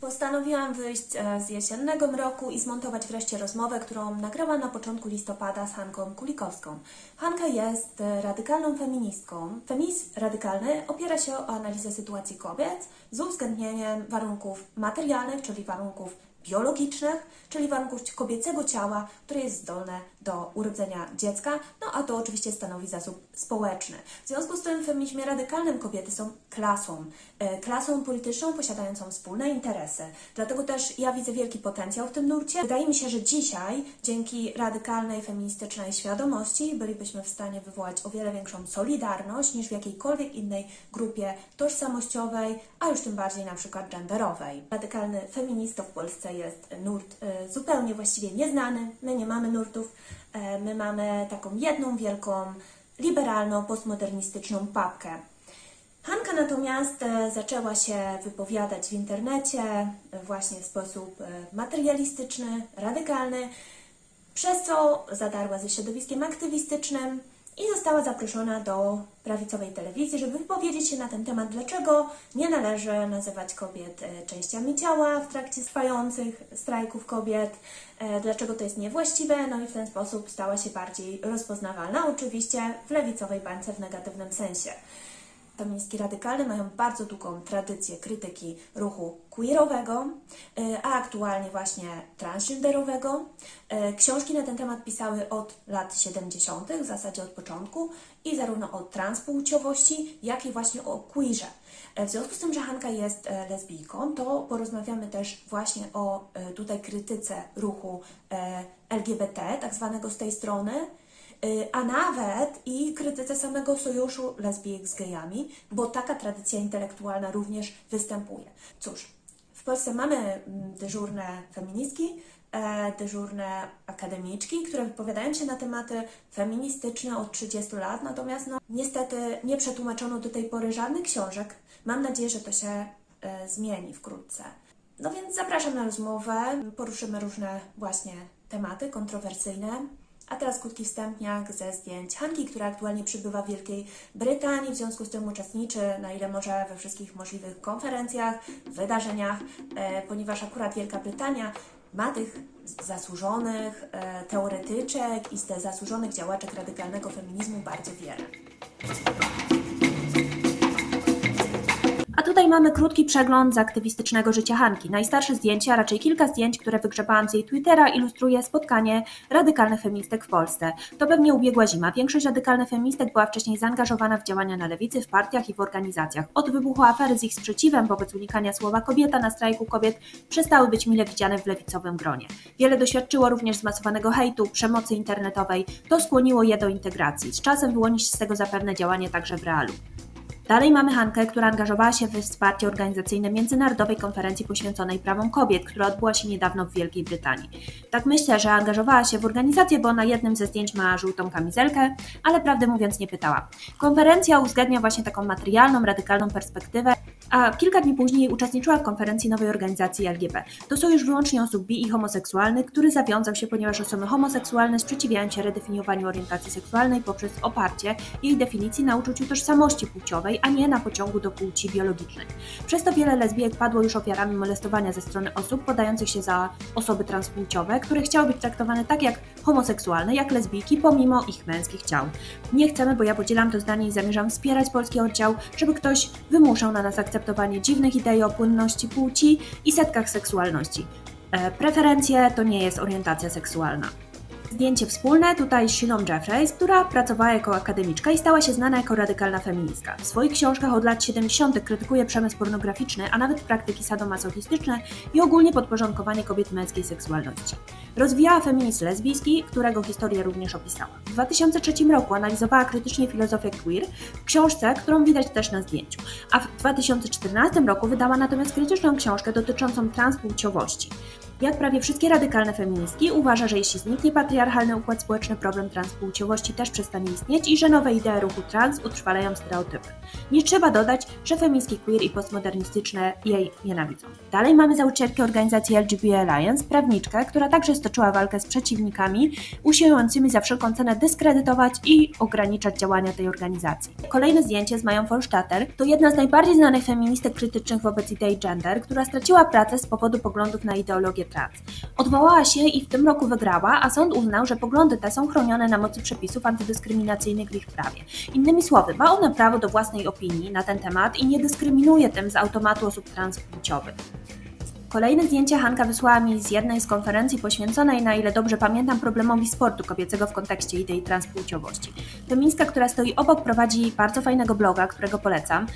Postanowiłam wyjść e, z jesiennego mroku i zmontować wreszcie rozmowę, którą nagrałam na początku listopada z Hanką Kulikowską. Hanka jest e, radykalną feministką. Feminizm radykalny opiera się o analizę sytuacji kobiet z uwzględnieniem warunków materialnych, czyli warunków biologicznych, czyli warunków kobiecego ciała, które jest zdolne do urodzenia dziecka, no a to oczywiście stanowi zasób społeczny. W związku z tym w feminizmie radykalnym kobiety są klasą, e, klasą polityczną posiadającą wspólne interesy. Dlatego też ja widzę wielki potencjał w tym nurcie. Wydaje mi się, że dzisiaj dzięki radykalnej feministycznej świadomości bylibyśmy w stanie wywołać o wiele większą solidarność niż w jakiejkolwiek innej grupie tożsamościowej, a już tym bardziej na przykład genderowej. Radykalny feminista w Polsce jest nurt e, zupełnie właściwie nieznany. My nie mamy nurtów. E, my mamy taką jedną wielką, liberalną, postmodernistyczną papkę. Hanka natomiast e, zaczęła się wypowiadać w internecie właśnie w sposób materialistyczny, radykalny, przez co zadarła ze środowiskiem aktywistycznym i została zaproszona do prawicowej telewizji, żeby wypowiedzieć się na ten temat, dlaczego nie należy nazywać kobiet e, częściami ciała w trakcie trwających strajków kobiet, e, dlaczego to jest niewłaściwe, no i w ten sposób stała się bardziej rozpoznawalna, oczywiście w lewicowej bańce w negatywnym sensie feministki radykalne mają bardzo długą tradycję krytyki ruchu queerowego, e, a aktualnie właśnie transgenderowego. E, książki na ten temat pisały od lat 70., w zasadzie od początku, i zarówno o transpłciowości, jak i właśnie o queerze. E, w związku z tym, że Hanka jest lesbijką, to porozmawiamy też właśnie o tutaj krytyce ruchu LGBT, tak zwanego z tej strony, a nawet i krytyce samego sojuszu lesbijek z gejami, bo taka tradycja intelektualna również występuje. Cóż, w Polsce mamy mm, dyżurne feministki, e, dyżurne akademiczki, które wypowiadają się na tematy feministyczne od 30 lat, natomiast no, niestety nie przetłumaczono do tej pory żadnych książek. Mam nadzieję, że to się e, zmieni wkrótce. No więc zapraszam na rozmowę, poruszymy różne właśnie tematy kontrowersyjne. A teraz krótki wstępniak ze zdjęć Hanki, która aktualnie przybywa w Wielkiej Brytanii, w związku z tym uczestniczy na ile może we wszystkich możliwych konferencjach, wydarzeniach, e, ponieważ akurat Wielka Brytania ma tych zasłużonych e, teoretyczek i zasłużonych działaczek radykalnego feminizmu bardzo wiele. Tutaj mamy krótki przegląd z aktywistycznego życia Hanki. Najstarsze zdjęcie, a raczej kilka zdjęć, które wygrzebałam z jej Twittera, ilustruje spotkanie radykalnych feministek w Polsce. To pewnie ubiegła zima. Większość radykalnych feministek była wcześniej zaangażowana w działania na lewicy, w partiach i w organizacjach. Od wybuchu afery z ich sprzeciwem wobec unikania słowa kobieta na strajku kobiet przestały być mile widziane w lewicowym gronie. Wiele doświadczyło również zmasowanego hejtu, przemocy internetowej. To skłoniło je do integracji. Z czasem wyłoni się z tego zapewne działanie także w realu. Dalej mamy Hankę, która angażowała się we wsparcie organizacyjne Międzynarodowej Konferencji poświęconej prawom kobiet, która odbyła się niedawno w Wielkiej Brytanii. Tak myślę, że angażowała się w organizację, bo na jednym ze zdjęć ma żółtą kamizelkę, ale prawdę mówiąc nie pytała. Konferencja uwzględnia właśnie taką materialną, radykalną perspektywę, a kilka dni później uczestniczyła w konferencji nowej organizacji LGB. To sojusz wyłącznie osób bi i homoseksualnych, który zawiązał się, ponieważ osoby homoseksualne sprzeciwiają się redefiniowaniu orientacji seksualnej poprzez oparcie jej definicji na uczuciu tożsamości płciowej a nie na pociągu do płci biologicznej. Przez to wiele lesbijek padło już ofiarami molestowania ze strony osób podających się za osoby transpłciowe, które chciały być traktowane tak jak homoseksualne, jak lesbijki, pomimo ich męskich ciał. Nie chcemy, bo ja podzielam to zdanie i zamierzam wspierać polski oddział, żeby ktoś wymuszał na nas akceptowanie dziwnych idei o płynności płci i setkach seksualności. E, preferencje to nie jest orientacja seksualna. Zdjęcie wspólne tutaj z Shiną Jeffreys, która pracowała jako akademiczka i stała się znana jako radykalna feministka. W swoich książkach od lat 70. krytykuje przemysł pornograficzny, a nawet praktyki sadomasochistyczne i ogólnie podporządkowanie kobiet męskiej seksualności. Rozwijała feminizm lesbijski, którego historię również opisała. W 2003 roku analizowała krytycznie filozofię queer w książce, którą widać też na zdjęciu, a w 2014 roku wydała natomiast krytyczną książkę dotyczącą transpłciowości. Jak prawie wszystkie radykalne feministki, uważa, że jeśli zniknie patriarchalny układ społeczny, problem transpłciowości też przestanie istnieć i że nowe idee ruchu trans utrwalają stereotypy. Nie trzeba dodać, że feministki queer i postmodernistyczne jej nienawidzą. Dalej mamy założycielkę organizacji LGBT Alliance, prawniczkę, która także stoczyła walkę z przeciwnikami, usiłującymi za wszelką cenę dyskredytować i ograniczać działania tej organizacji. Kolejne zdjęcie z Mają Folsztater to jedna z najbardziej znanych feministek krytycznych wobec idei gender, która straciła pracę z powodu poglądów na ideologię trans. Odwołała się i w tym roku wygrała, a sąd uznał, że poglądy te są chronione na mocy przepisów antydyskryminacyjnych w ich prawie. Innymi słowy, ma ona prawo do własnej opinii na ten temat i nie dyskryminuje tym z automatu osób transpłciowych. Kolejne zdjęcie Hanka wysłała mi z jednej z konferencji poświęconej, na ile dobrze pamiętam, problemowi sportu kobiecego w kontekście idei transpłciowości. Feministka, która stoi obok, prowadzi bardzo fajnego bloga, którego polecam.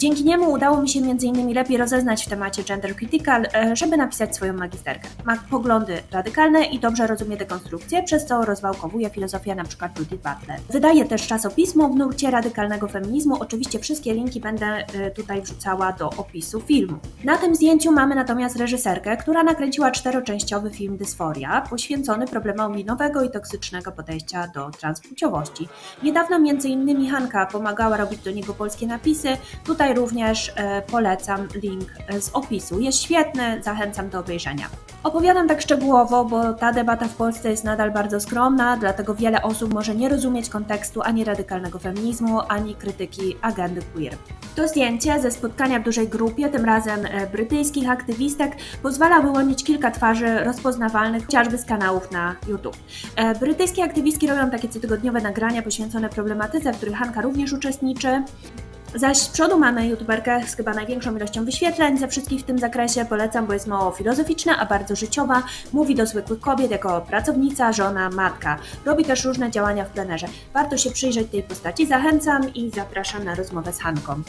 Dzięki niemu udało mi się m.in. lepiej rozeznać w temacie gender critical, e, żeby napisać swoją magisterkę. Ma poglądy radykalne i dobrze rozumie dekonstrukcję, przez co rozwałkowuje filozofię np. Judith Butler. Wydaje też czasopismo w nurcie radykalnego feminizmu. Oczywiście wszystkie linki będę e, tutaj wrzucała do opisu filmu. Na tym zdjęciu mamy natomiast reżyserkę, która nakręciła czteroczęściowy film Dysforia, poświęcony problemowi nowego i toksycznego podejścia do transpłciowości. Niedawno m.in. Hanka pomagała robić do niego polskie napisy, tutaj również e, polecam link z opisu. Jest świetny, zachęcam do obejrzenia. Opowiadam tak szczegółowo, bo ta debata w Polsce jest nadal bardzo skromna, dlatego wiele osób może nie rozumieć kontekstu ani radykalnego feminizmu, ani krytyki agendy queer. To zdjęcie ze spotkania w dużej grupie, tym razem e, brytyjskich aktywistek, pozwala wyłonić kilka twarzy rozpoznawalnych chociażby z kanałów na YouTube. E, brytyjskie aktywistki robią takie cotygodniowe nagrania poświęcone problematyce, w których Hanka również uczestniczy. Zaś z przodu mamy youtuberkę z chyba największą ilością wyświetleń ze wszystkich w tym zakresie. Polecam, bo jest mało filozoficzna, a bardzo życiowa. Mówi do zwykłych kobiet jako pracownica, żona, matka. Robi też różne działania w plenerze. Warto się przyjrzeć tej postaci. Zachęcam i zapraszam na rozmowę z Hanką.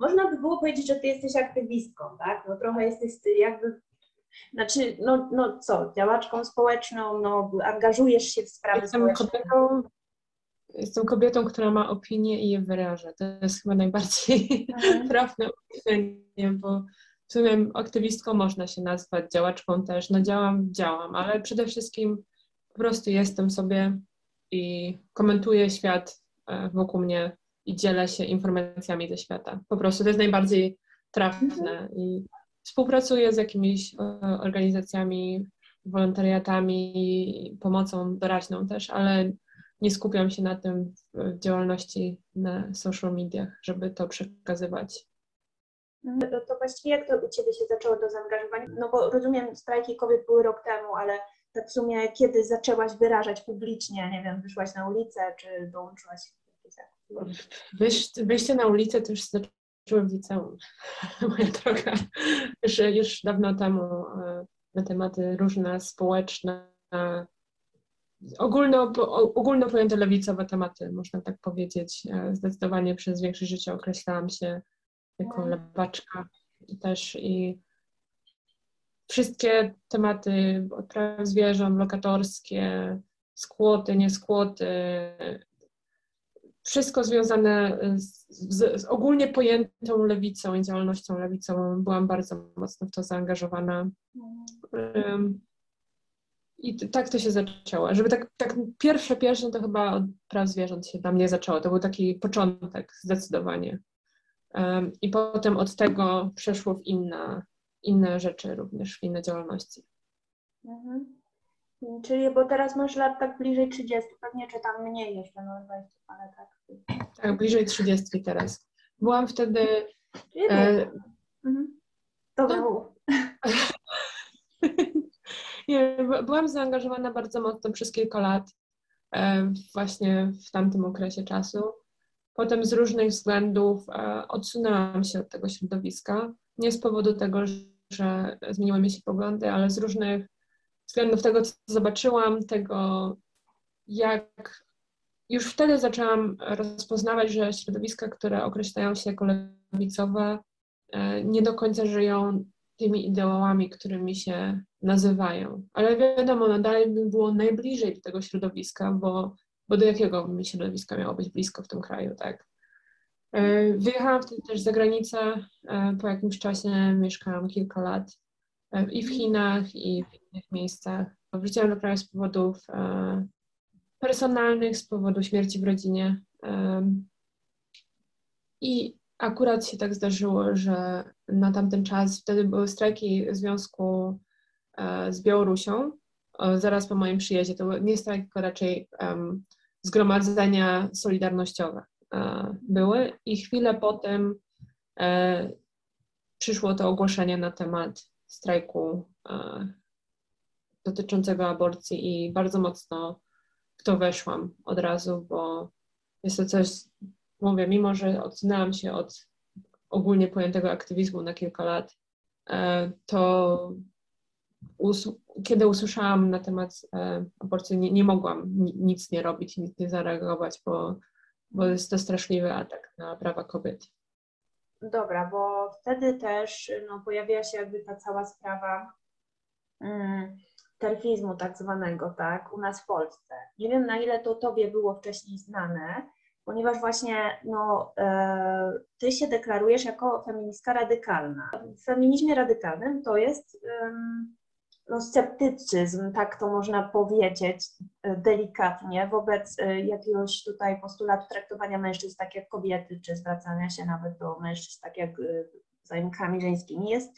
Można by było powiedzieć, że ty jesteś aktywistką, tak? No trochę jesteś jakby znaczy, no, no co, działaczką społeczną, no, angażujesz się w sprawy jestem społeczne. Kobietą, jestem kobietą, która ma opinię i je wyraża. To jest chyba najbardziej mhm. trafne określenie, bo w sumie aktywistką można się nazwać, działaczką też. No działam, działam, ale przede wszystkim po prostu jestem sobie i komentuję świat e, wokół mnie i dzielę się informacjami ze świata. Po prostu to jest najbardziej trafne Mhm. i Współpracuję z jakimiś e, organizacjami, wolontariatami, pomocą doraźną też, ale nie skupiam się na tym w działalności na social mediach, żeby to przekazywać. No to właściwie jak to u Ciebie się zaczęło to zaangażowanie? No bo rozumiem, strajki kobiet były rok temu, ale tak w sumie kiedy zaczęłaś wyrażać publicznie, nie wiem, wyszłaś na ulicę, czy dołączyłaś Wyjś, wyjście na ulicę to już Czułem w liceum. Moja droga już, już dawno temu e, na tematy różne społeczne, ogólno, ogólno pojęte lewicowe tematy, można tak powiedzieć. E, zdecydowanie przez większość życia określałam się jako mhm. lewaczka też i wszystkie tematy od praw zwierząt, lokatorskie, skłoty, nieskłoty, wszystko związane z, z, z, ogólnie pojętą lewicą i działalnością lewicową. Byłam bardzo mocno w to zaangażowana. Um, I tak to się zaczęło. Żeby tak, tak pierwsze, pierwsze to chyba od praw zwierząt się dla mnie zaczęło. To był taki początek zdecydowanie. Um, I potem od tego przeszło w inne, inne rzeczy również, w inne działalności. Mhm. Czyli, bo teraz masz lat tak bliżej 30, pewnie czy tam mniej jeszcze, no 20, ale tak. Tak, bliżej 30 teraz. Byłam wtedy... E, mhm. To było. Nie, byłam zaangażowana bardzo mocno przez kilka lat e, właśnie w tamtym okresie czasu. Potem z różnych względów e, odsunęłam się od tego środowiska. Nie z powodu tego, że zmieniły mi się poglądy, ale z różnych względów tego, co zobaczyłam, tego, jak już wtedy zaczęłam rozpoznawać, że środowiska, które określają się jako lewicowe, e, nie do końca żyją tymi ideałami, którymi się nazywają. Ale wiadomo, no dalej by było najbliżej do tego środowiska, bo, bo do jakiego mi środowiska miało być blisko w tym kraju, tak? E, wyjechałam wtedy też za granicę. E, po jakimś czasie mieszkałam kilka lat i w Chinach, i w innych miejscach. Wróciłam do kraju z powodów personalnych, z powodu śmierci w rodzinie. I akurat się tak zdarzyło, że na tamten czas, wtedy były strajki w związku z Białorusią, zaraz po moim przyjeździe. To nie strajki, tylko raczej zgromadzenia solidarnościowe. E, były i chwilę potem e, przyszło to ogłoszenie na temat strajku e, dotyczącego aborcji i bardzo mocno w to weszłam od razu, bo jest to coś, mówię, mimo że odsunęłam się od ogólnie pojętego aktywizmu na kilka lat, to us kiedy usłyszałam na temat aborcji, nie, nie mogłam nic nie robić, nic nie zareagować, bo bo jest to straszliwy atak na prawa kobiet. Dobra, bo wtedy też no, pojawiła się jakby ta cała sprawa mm, terfizmu tak zwanego, tak, u nas w Polsce. Nie wiem, na ile to Tobie było wcześniej znane, ponieważ właśnie no, e, Ty się deklarujesz jako feministka radykalna. W feminizmie radykalnym to jest no, sceptycyzm, tak to można powiedzieć e, delikatnie, wobec e, jakiegoś tutaj postulatu traktowania mężczyzn tak jak kobiety, czy zwracania się nawet do mężczyzn tak jak e, zajmkami żeńskimi jest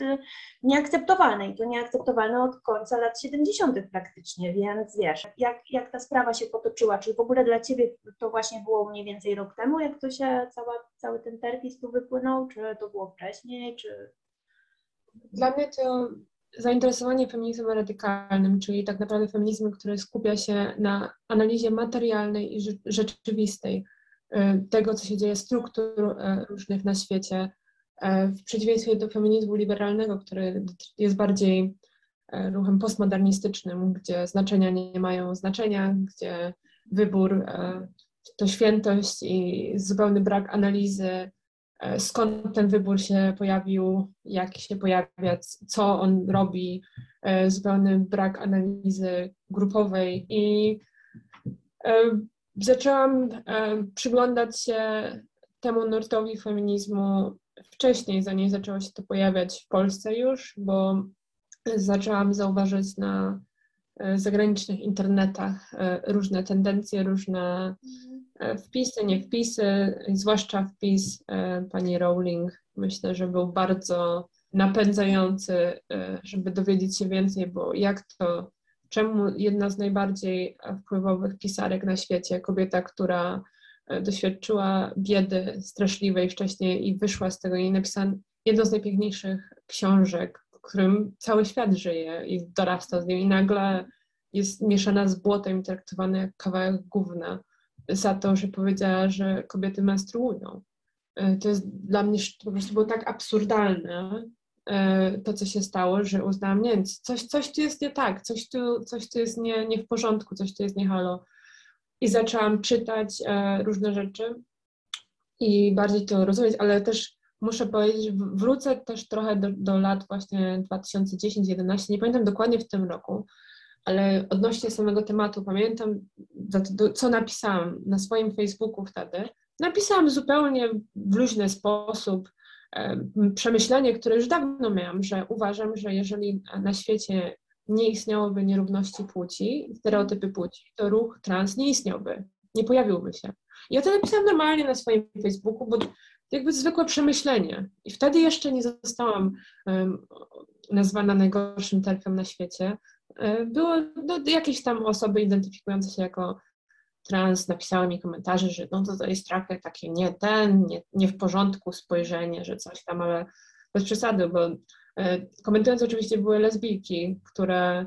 nieakceptowalne i to nieakceptowalne od końca lat 70. praktycznie, więc wiesz, jak, jak ta sprawa się potoczyła, czy w ogóle dla Ciebie to właśnie było mniej więcej rok temu, jak to się cała, cały ten terpis tu wypłynął, czy to było wcześniej, czy... Dla mnie to zainteresowanie feminizmem radykalnym, czyli tak naprawdę feminizmem, który skupia się na analizie materialnej i rzeczywistej y, tego, co się dzieje, struktur y, różnych na świecie, y, w przeciwieństwie do feminizmu liberalnego, który jest bardziej ruchem postmodernistycznym, gdzie znaczenia nie mają znaczenia, gdzie wybór to świętość i zupełny brak analizy skąd ten wybór się pojawił, jak się pojawia, co on robi, e, zupełny brak analizy grupowej i e, zaczęłam przyglądać się temu nurtowi feminizmu wcześniej, zanim zaczęło się to pojawiać w Polsce już, bo zaczęłam zauważyć na zagranicznych internetach różne tendencje, różne. E, wpisy, nie wpisy, zwłaszcza wpis e, pani Rowling, myślę, że był bardzo napędzający, e, żeby dowiedzieć się więcej, bo jak to, czemu jedna z najbardziej wpływowych pisarek na świecie, kobieta, która doświadczyła biedy straszliwej wcześniej i wyszła z tego i napisała jedną z najpiękniejszych książek, w którym cały świat żyje i dorasta z nim i nagle jest mieszana z błotem i traktowana jak kawałek gówna za to, że powiedziała, że kobiety menstruują. E, to jest dla mnie po prostu było tak absurdalne, e, to, co się stało, że uznałam, nie, coś, coś tu jest nie tak, coś tu, coś tu jest nie, nie w porządku, coś tu jest nie halo. I zaczęłam czytać e, różne rzeczy i bardziej to rozumieć, ale też muszę powiedzieć, wrócę też trochę do, do lat właśnie 2010-2011, nie pamiętam dokładnie w tym roku, ale odnośnie samego tematu pamiętam, co napisałam na swoim Facebooku wtedy. Napisałam zupełnie w luźny sposób przemyślenie, które już dawno miałam, że uważam, że jeżeli na świecie nie istniałoby nierówności płci, stereotypy płci, to ruch trans nie istniałby, nie pojawiłby się. Ja to napisałam normalnie na swoim Facebooku, bo jakby zwykłe przemyślenie. I wtedy jeszcze nie zostałam um, nazwana najgorszym terfem na świecie, było no, jakieś tam osoby identyfikujące się jako trans napisały mi komentarze, że no to, to jest trochę takie nie ten, nie, nie w porządku spojrzenie, że coś tam, ale bez przesady, bo e, komentując oczywiście były lesbijki, które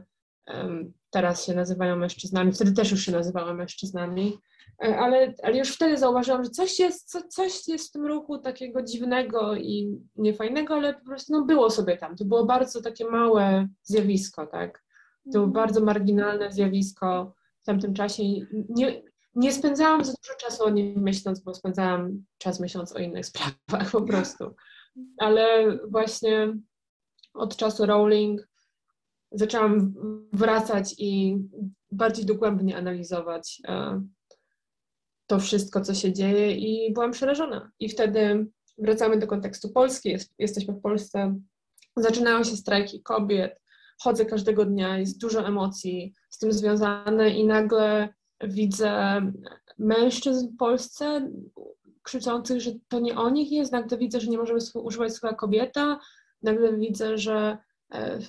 teraz się nazywają mężczyznami, wtedy też już się nazywały mężczyznami, e, ale, ale już wtedy zauważyłam, że coś jest, co, coś jest w tym ruchu takiego dziwnego i niefajnego, ale po prostu no, było sobie tam. To było bardzo takie małe zjawisko, tak. To było bardzo marginalne zjawisko w tamtym czasie. Nie, nie spędzałam za dużo czasu o nim myśląc, bo spędzałam czas myśląc o innych sprawach po prostu. Ale właśnie od czasu Rowling zaczęłam wracać i bardziej dogłębnie analizować e, to wszystko, co się dzieje i byłam przerażona. I wtedy wracamy do kontekstu Polski, jest, jesteśmy w Polsce, zaczynają się strajki kobiet, chodzę każdego dnia, jest dużo emocji z tym związane i nagle widzę mężczyzn w Polsce krzyczących, że to nie o nich jest, nagle widzę, że nie możemy używać słowa kobieta, nagle widzę, że e,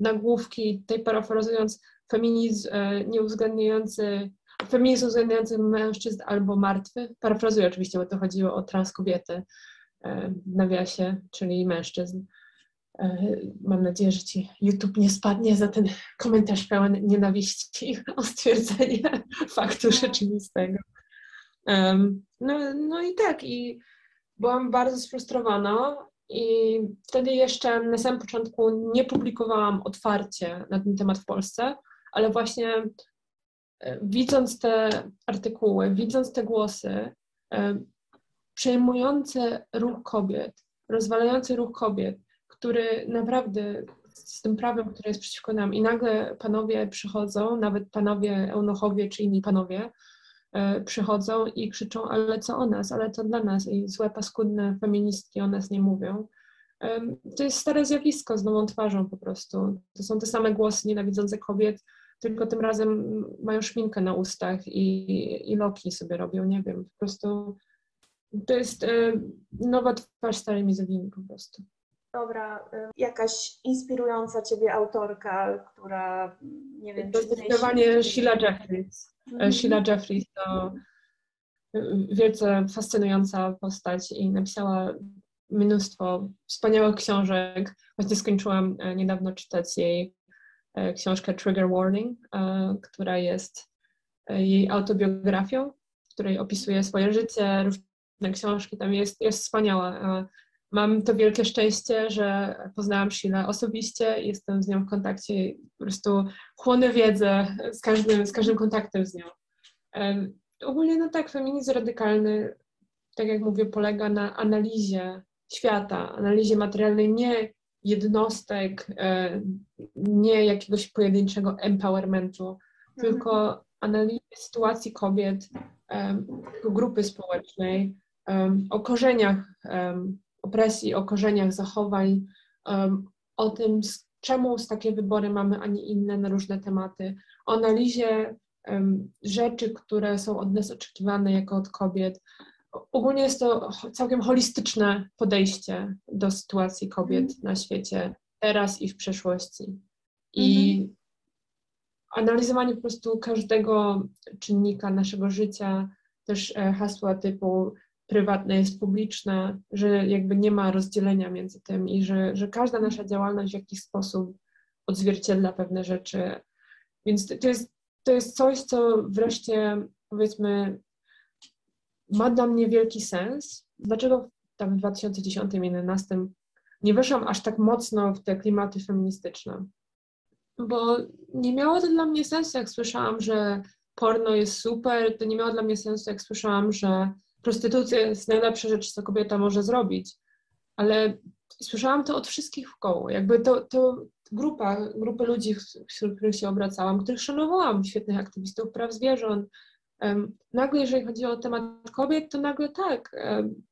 nagłówki, tej parafrazując, feminizm e, nieuwzględniający, feminizm uwzględniający mężczyzn albo martwy, parafrazuję oczywiście, bo to chodziło o trans kobiety e, w nawiasie, czyli mężczyzn. Mam nadzieję, że ci YouTube nie spadnie za ten komentarz pełen nienawiści o stwierdzenie faktu rzeczywistego. No, no i tak, i byłam bardzo sfrustrowana i wtedy jeszcze na samym początku nie publikowałam otwarcie na ten temat w Polsce, ale właśnie e, widząc te artykuły, widząc te głosy, przejmujące ruch kobiet, rozwalający ruch kobiet, który naprawdę z tym prawem, które jest przeciwko nam i nagle panowie przychodzą, nawet panowie eunuchowie czy inni panowie, E, przychodzą i krzyczą, ale co o nas, ale co dla nas i złe, paskudne feministki o nas nie mówią. To jest stare zjawisko z nową twarzą po prostu. To są te same głosy nienawidzące kobiet, tylko tym razem mają szminkę na ustach i, i loki sobie robią, nie wiem, po prostu to jest nowa twarz starej mizogini po prostu. Dobra, y, jakaś inspirująca Ciebie autorka, która, nie wiem, czy Zdecydowanie Sheila Jeffries. Mm -hmm. Sheila Jeffries to y, wielce fascynująca postać i napisała mnóstwo wspaniałych książek. Właśnie skończyłam e, niedawno czytać jej e, książkę Trigger Warning, która jest jej autobiografią, w której opisuje swoje życie, różne książki. Tam jest, jest wspaniała. Mam to wielkie szczęście, że poznałam Sheila osobiście, jestem z nią w kontakcie i po prostu chłonę wiedzę z każdym, z każdym kontaktem z nią. Ogólnie no tak, feminizm radykalny, tak jak mówię, polega na analizie świata, analizie materialnej, nie jednostek, nie jakiegoś pojedynczego empowermentu, mhm. tylko analizie sytuacji kobiet, grupy społecznej, o korzeniach opresji, o korzeniach zachowań, o tym, czemu z takie wybory mamy, a nie inne na różne tematy, o analizie rzeczy, które są od nas oczekiwane jako od kobiet. Ogólnie jest to całkiem holistyczne podejście do sytuacji kobiet mm. na świecie teraz i w przeszłości. I mm. analizowanie po prostu każdego czynnika naszego życia, też e, hasła typu prywatne jest publiczne, że jakby nie ma rozdzielenia między tym i że, że każda nasza działalność w jakiś sposób odzwierciedla pewne rzeczy. Więc to jest, to jest coś, co wreszcie powiedzmy ma dla mnie wielki sens. Dlaczego tam w 2010-2011 nie weszłam aż tak mocno w te klimaty feministyczne? Bo nie miało to dla mnie sensu, jak słyszałam, że porno jest super, to nie miało dla mnie sensu, jak słyszałam, że prostytucja jest najlepsza rzecz, co kobieta może zrobić, ale słyszałam to od wszystkich w koło. Jakby to, to grupa, grupy ludzi, wśród których się obracałam, których szanowałam, świetnych aktywistów praw zwierząt. Um, nagle, jeżeli chodzi o temat kobiet, to nagle tak, um,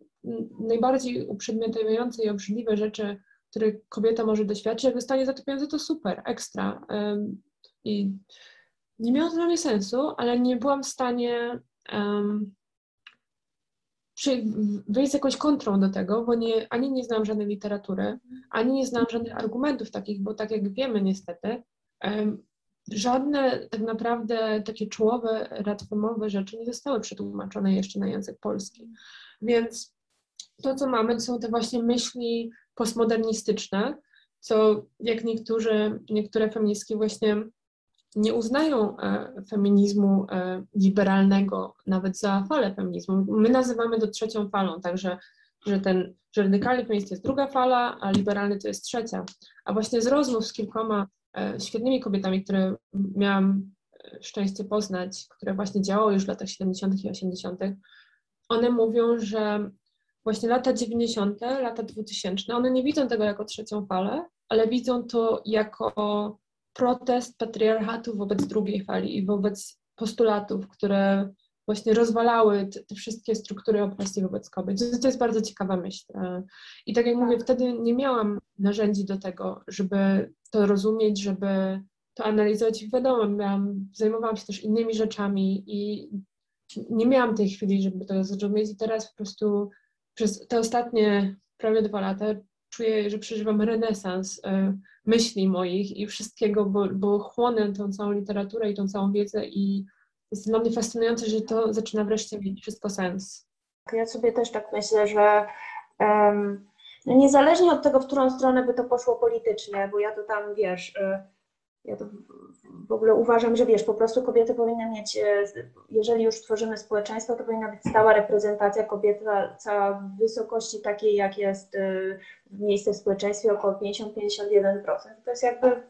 najbardziej uprzedmiotawiające i obrzydliwe rzeczy, których kobieta może doświadczyć, jak zostanie zatopiona, to super, ekstra. Um, I nie miało to dla mnie sensu, ale nie byłam w stanie przy, wyjść z jakąś kontrą do tego, bo nie, ani nie znam żadnej literatury, ani nie znam żadnych argumentów takich, bo tak jak wiemy niestety, um, żadne tak naprawdę takie czołowe, radfemowe rzeczy nie zostały przetłumaczone jeszcze na język polski. Więc to, co mamy, to są te właśnie myśli postmodernistyczne, co jak niektórzy, niektóre feministki właśnie nie uznają e, feminizmu e, liberalnego nawet za falę feminizmu. My nazywamy to trzecią falą, także że ten że radykalny feminizm to jest druga fala, a liberalny to jest trzecia. A właśnie z rozmów z kilkoma e, świetnymi kobietami, które miałam szczęście poznać, które właśnie działały już w latach 70. i 80., one mówią, że właśnie lata 90., lata 2000, one nie widzą tego jako trzecią falę, ale widzą to jako protest patriarchatu wobec drugiej fali i wobec postulatów, które właśnie rozwalały te, te, wszystkie struktury opresji wobec kobiet. To, jest bardzo ciekawa myśl. I tak jak mówię, wtedy nie miałam narzędzi do tego, żeby to rozumieć, żeby to analizować. Wiadomo, miałam, zajmowałam się też innymi rzeczami i nie miałam tej chwili, żeby to zrozumieć i teraz po prostu przez te ostatnie prawie dwa lata czuję, że przeżywam renesans y, myśli moich i wszystkiego, bo, bo chłonę tą całą literaturę i tą całą wiedzę i jest dla mnie fascynujące, że to zaczyna wreszcie mieć wszystko sens. Ja sobie też tak myślę, że um, niezależnie od tego, w którą stronę by to poszło politycznie, bo ja to tam, wiesz, y, ja to w ogóle uważam, że wiesz, po prostu kobiety powinny mieć, e, jeżeli już tworzymy społeczeństwo, to powinna być stała reprezentacja kobiety w wysokości takiej, jak jest e, miejsce w społeczeństwie, około 50-51%. To jest jakby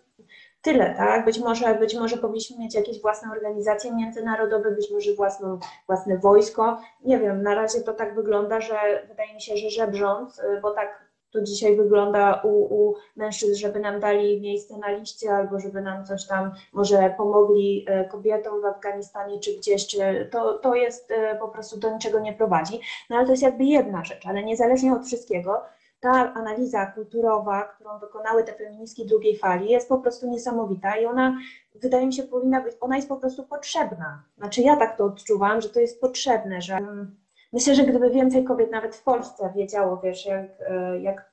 tyle, tak? Być może, być może powinniśmy mieć jakieś własne organizacje międzynarodowe, być może własną, własne wojsko. Nie wiem, na razie to tak wygląda, że wydaje mi się, że żebrząc, bo tak to dzisiaj wygląda u, u mężczyzn, żeby nam dali miejsce na liście albo żeby nam coś tam może pomogli e, kobietom w Afganistanie czy gdzieś, czy to, to jest e, po prostu do niczego nie prowadzi. No ale to jest jakby jedna rzecz, ale niezależnie od wszystkiego, ta analiza kulturowa, którą wykonały te feministki drugiej fali, jest po prostu niesamowita i ona, wydaje mi się, powinna być, ona jest po prostu potrzebna. Znaczy ja tak to odczuwam, że to jest potrzebne, że Myślę, że gdyby więcej kobiet nawet w Polsce wiedziało, wiesz, jak, e, jak,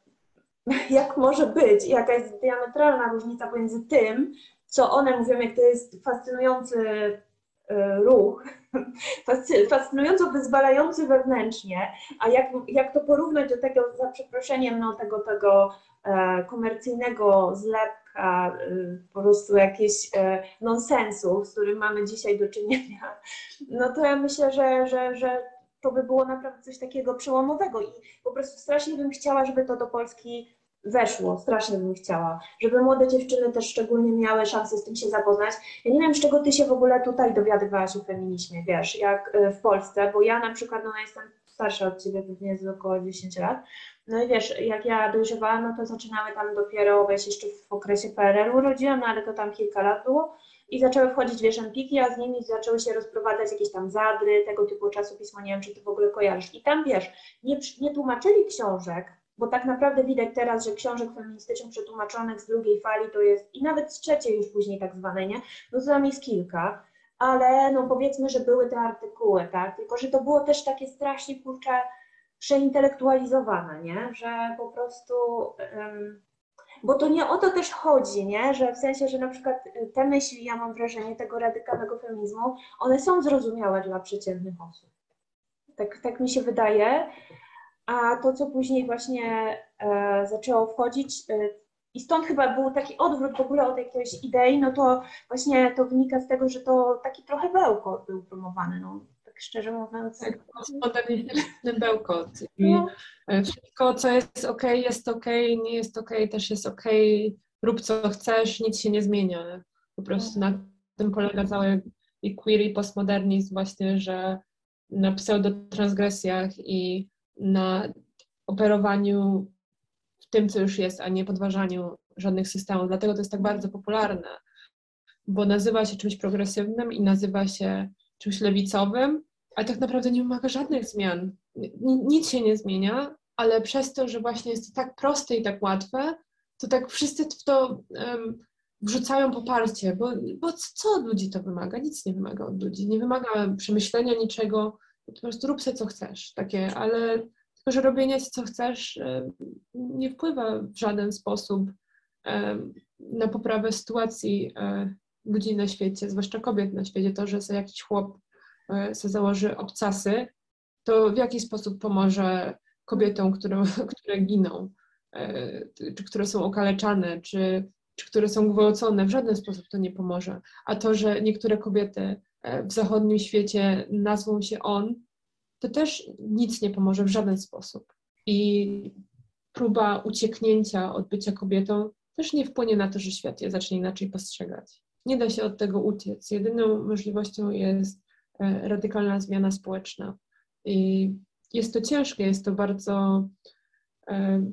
jak może być, jaka jest diametralna różnica pomiędzy tym, co one mówią, jak to jest fascynujący ruch, fascynująco wyzwalający wewnętrznie, a jak, jak to porównać do tego, za przeproszeniem, no, tego, tego e, komercyjnego zlepka, po prostu jakieś nonsensów, z którym mamy dzisiaj do czynienia, no to ja myślę, że, że, że to by było naprawdę coś takiego przełomowego i po prostu strasznie bym chciała, żeby to do Polski weszło, strasznie bym chciała, żeby młode dziewczyny też szczególnie miały szansę z tym się zapoznać. Ja nie wiem, z czego ty się w ogóle tutaj dowiadywałaś o feminizmie, wiesz, jak y, w Polsce, bo ja na przykład, no jestem starsza od ciebie, pewnie z około 10 lat, no i wiesz, jak ja dojrzewałam, no to zaczynały tam dopiero, wejść jeszcze w okresie PRL urodziłam, no ale to tam kilka lat było, i zaczęły wchodzić w empiki, a z nimi zaczęły się rozprowadzać jakieś tam zadry, tego typu czasopisma, nie wiem, czy ty w ogóle kojarzysz. I tam, wiesz, nie, nie tłumaczyli książek, bo tak naprawdę widać teraz, że książek feministycznych przetłumaczonych z drugiej fali to jest, i nawet z trzeciej już później tak zwanej, nie? No to tam jest kilka, ale no powiedzmy, że były te artykuły, tak? Tylko, że to było też takie strasznie, kurcze, przeintelektualizowane, nie? Że po prostu... Um, bo to nie o to też chodzi, nie? że w sensie, że na przykład y, te myśli, ja mam wrażenie, tego radykalnego feminizmu, one są zrozumiałe dla przeciętnych osób. Tak, tak mi się wydaje. A to, co później właśnie e, zaczęło wchodzić, e, i stąd chyba był taki odwrót w ogóle od jakiejś idei, no to właśnie to wynika z tego, że to taki trochę bełkot był promowany. No tak szczerze mówiąc. Tak, postmodernistyczny bełkot. I no. E, wszystko, co jest ok, jest ok, nie jest ok, też jest ok. Rób co chcesz, nic się nie zmienia. Po prostu na tym polega cały i queer i postmodernizm właśnie, że na pseudotransgresjach i na operowaniu w tym, co już jest, a nie podważaniu żadnych systemów. Dlatego to jest tak bardzo popularne, bo nazywa się czymś progresywnym i nazywa się czymś lewicowym, ale tak naprawdę nie wymaga żadnych zmian. Nic się nie zmienia, ale przez to, że właśnie jest to tak proste i tak łatwe, to tak wszyscy w to um, wrzucają poparcie, bo, bo co od ludzi to wymaga? Nic nie wymaga od ludzi. Nie wymaga przemyślenia niczego, po prostu rób sobie co chcesz, takie, ale tylko, że robienie co chcesz nie wpływa w żaden sposób na poprawę sytuacji e, ludzi na świecie, zwłaszcza kobiet na świecie, to, że sobie jakiś chłop e, sobie założy obcasy, to w jaki sposób pomoże kobietom, które, które giną, e, czy które są okaleczane, czy, czy które są gwałcone, w żaden sposób to nie pomoże. A to, że niektóre kobiety e, w zachodnim świecie nazwą się on, to też nic nie pomoże w żaden sposób. I próba ucieknięcia od bycia kobietą też nie wpłynie na to, że świat je zacznie inaczej postrzegać nie da się od tego uciec. Jedyną możliwością jest e, radykalna zmiana społeczna. I jest to ciężkie, jest to bardzo e,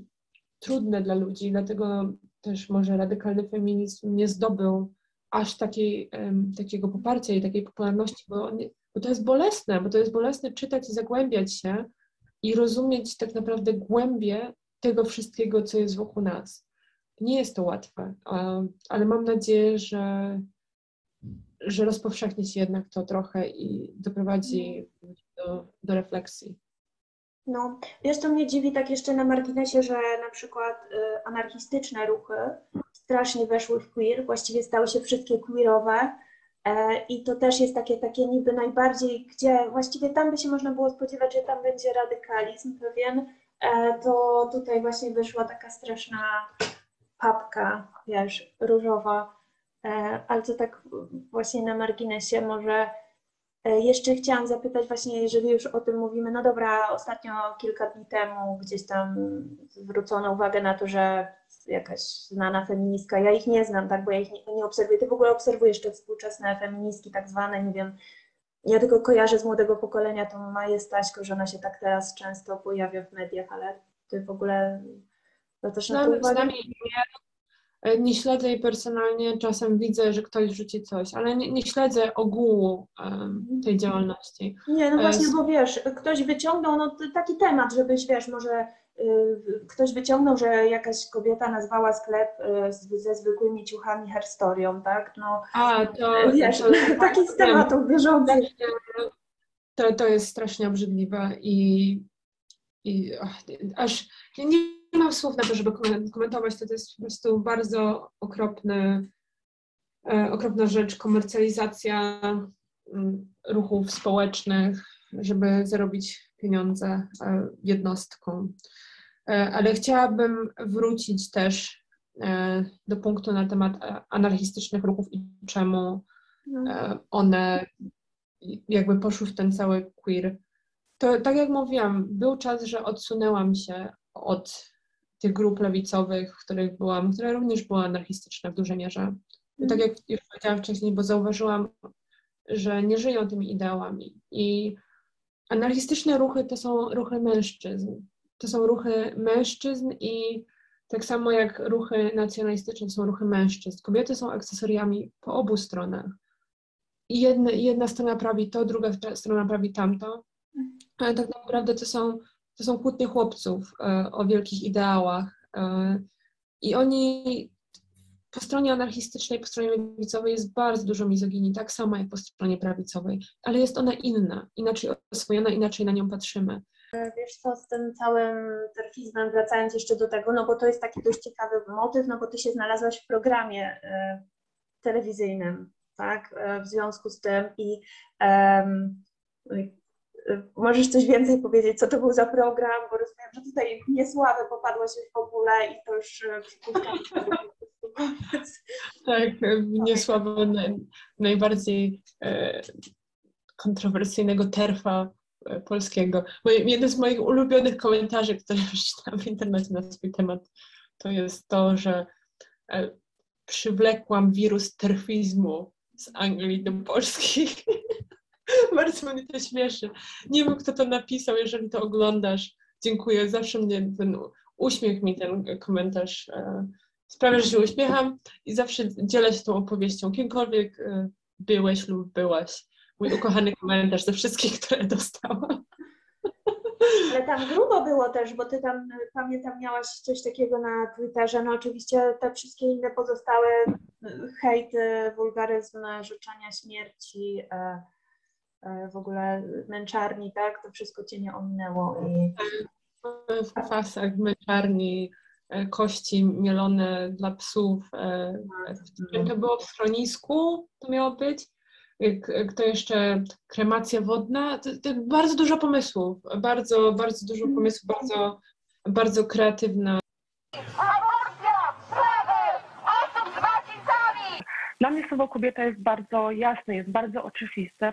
trudne dla ludzi, dlatego też może radykalny feminizm nie zdobył aż takiej, e, takiego poparcia i takiej popularności, bo bo to jest bolesne, bo to jest bolesne czytać i zagłębiać się i rozumieć tak naprawdę głębie tego wszystkiego, co jest wokół nas. Nie jest to łatwe, ale mam nadzieję, że, że rozpowszechni się jednak to trochę i doprowadzi do, do refleksji. No, wiesz, to mnie dziwi tak jeszcze na marginesie, że na przykład y, anarchistyczne ruchy strasznie weszły w queer, właściwie stały się wszystkie queerowe e, i to też jest takie, takie niby najbardziej, gdzie właściwie tam by się można było spodziewać, że tam będzie radykalizm pewien, e, to tutaj właśnie wyszła taka straszna papka, wiesz, różowa, e, ale to tak właśnie na marginesie może jeszcze chciałam zapytać właśnie, jeżeli już o tym mówimy, no dobra, ostatnio kilka dni temu gdzieś tam zwrócono uwagę na to, że jakaś znana feministka, ja ich nie znam, tak, bo ja ich nie, nie obserwuję. Ty w ogóle obserwujesz te współczesne feministki tak zwane, nie wiem, ja tylko kojarzę z młodego pokolenia tą Maję Staśko, że ona się tak teraz często pojawia w mediach, ale ty w ogóle zwracasz na to uwagę? E, nie śledzę jej personalnie, czasem widzę, że ktoś rzuci coś, ale nie, nie śledzę ogółu um, tej działalności. Nie, no właśnie, bo wiesz, ktoś wyciągnął no, taki temat, żebyś, wiesz, może y, ktoś wyciągnął, że jakaś kobieta nazwała sklep y, ze zwykłymi ciuchami herstorią, tak? No, A, to... Wiesz, to, taki z tematów bieżących. To, to jest strasznie obrzydliwe i, i ach, aż nie mam słów na to, żeby komentować, to, to jest po prostu bardzo okropny, e, okropna rzecz, komercjalizacja mm, ruchów społecznych, żeby zarobić pieniądze e, jednostką. E, ale chciałabym wrócić też do punktu na temat anarchistycznych ruchów i czemu no. one jakby poszły w ten cały queer. To tak jak mówiłam, był czas, że odsunęłam się od tych grup lewicowych, w których byłam, które również były anarchistyczne w dużej mierze. I tak jak już powiedziałam wcześniej, bo zauważyłam, że nie żyją tymi ideałami. I anarchistyczne ruchy to są ruchy mężczyzn. To są ruchy mężczyzn i tak samo jak ruchy nacjonalistyczne są ruchy mężczyzn. Kobiety są akcesoriami po obu stronach. I jedna, jedna strona prawi to, druga strona prawi tamto. Ale tak naprawdę to są to są kłótnie chłopców e, o wielkich ideałach. E, I oni po stronie anarchistycznej, po stronie lewicowej jest bardzo dużo mizoginii, tak samo jak po stronie prawicowej, ale jest ona inna, inaczej oswojona, inaczej na nią patrzymy. Wiesz co, z tym całym terfizmem, wracając jeszcze do tego, no bo to jest taki dość ciekawy motyw, no bo ty się znalazłaś w programie y, telewizyjnym, tak, y, w związku z tym i y, Możesz coś więcej powiedzieć, co to był za program, bo rozumiem, że tutaj w niesławę popadłaś w ogóle i to już e, tak, w niesławę naj, najbardziej e, kontrowersyjnego terfa e, polskiego. jeden z moich ulubionych komentarzy, które przeczytałam w internecie na swój temat, to jest to, że e, przywlekłam wirus terfizmu z Anglii do Polski. Bardzo mnie to śmieszy. Nie wiem, kto to napisał, jeżeli to oglądasz. Dziękuję. Zawsze mnie ten uśmiech mi ten komentarz e, sprawia, że się uśmiecham i zawsze dzielę się tą opowieścią. Kimkolwiek e, byłeś lub byłaś. Mój ukochany komentarz ze wszystkich, które dostałam. Ale tam grubo było też, bo ty tam, pamiętam, miałaś coś takiego na Twitterze. No oczywiście te wszystkie inne pozostałe hejty, wulgaryzmy, życzenia śmierci, e, E, w ogóle męczarni, tak? To wszystko cię nie ominęło. I... W fasach męczarni, e, kości mielone dla psów. E, to było w schronisku, to miało być. Kto jeszcze? Kremacja wodna. To, to bardzo dużo pomysłów, bardzo, bardzo dużo mhm. pomysłów, bardzo, bardzo kreatywna. Dla mnie słowo kobieta jest bardzo jasne, jest bardzo oczywiste.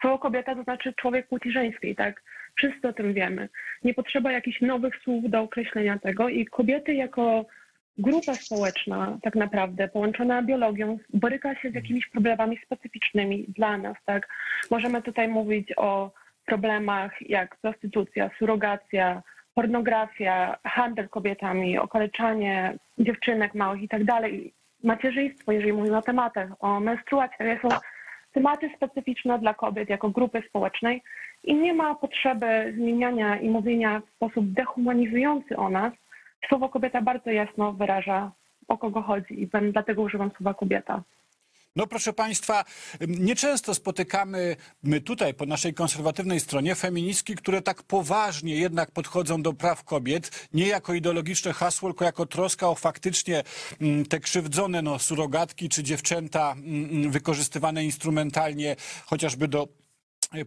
Słowo kobieta to znaczy człowiek płci żeńskiej, tak? Wszyscy o tym wiemy. Nie potrzeba jakichś nowych słów do określenia tego i kobiety jako grupa społeczna tak naprawdę połączona biologią boryka się z jakimiś problemami specyficznymi dla nas, tak? Możemy tutaj mówić o problemach jak prostytucja, surogacja, pornografia, handel kobietami, okaleczanie dziewczynek małych i tak dalej, macierzyństwo, jeżeli mówimy o tematach, o menstruacji, są tematy specyficzne dla kobiet jako grupy społecznej i nie ma potrzeby zmieniania i mówienia w sposób dehumanizujący o nas. Słowo kobieta bardzo jasno wyraża, o kogo chodzi i dlatego używam słowa kobieta. No proszę Państwa, nieczęsto spotykamy my tutaj po naszej konserwatywnej stronie feministki, które tak poważnie jednak podchodzą do praw kobiet, nie jako ideologiczne hasło, tylko jako troska o faktycznie mm, te krzywdzone no, surogatki czy dziewczęta mm, wykorzystywane instrumentalnie chociażby do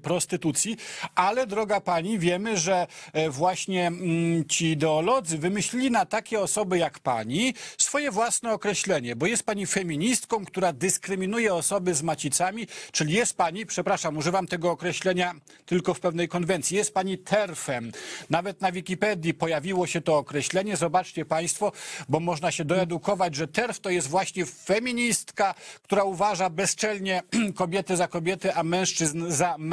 prostytucji, ale droga pani, wiemy, że e, właśnie mm, ci ideolodzy wymyślili na takie osoby jak pani swoje własne określenie, bo jest pani feministką, która dyskryminuje osoby z macicami, czyli jest pani, przepraszam, używam tego określenia tylko w pewnej konwencji, jest pani terfem. Nawet na Wikipedii pojawiło się to określenie, zobaczcie państwo, bo można się doedukować, że terf to jest właśnie feministka, która uważa bezczelnie kobiety za kobiety, a mężczyzn za mężczyzn.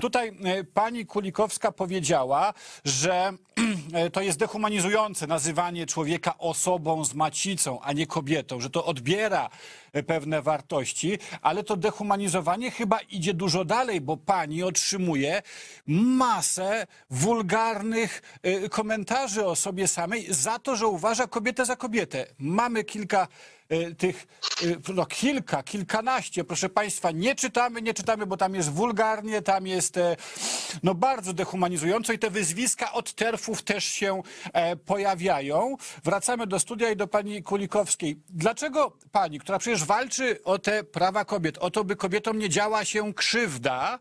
Tutaj e, pani Kulikowska powiedziała, że e, to jest dehumanizujące nazywanie człowieka osobą z macicą, a nie kobietą, że to odbiera pewne wartości, ale to dehumanizowanie chyba idzie dużo dalej, bo pani otrzymuje masę wulgarnych e, komentarzy o sobie samej za to, że uważa kobietę za kobietę. Mamy kilka e, tych, e, no kilka, kilkanaście, proszę Państwa, nie czytamy, nie czytamy, bo tam jest wulgarnie, tam jest e, no bardzo dehumanizująco i te wyzwiska od terfów też się e, pojawiają. Wracamy do studia i do pani Kulikowskiej. Dlaczego pani, która przecież walczy o te prawa kobiet, o to, by kobietom nie działa się krzywda,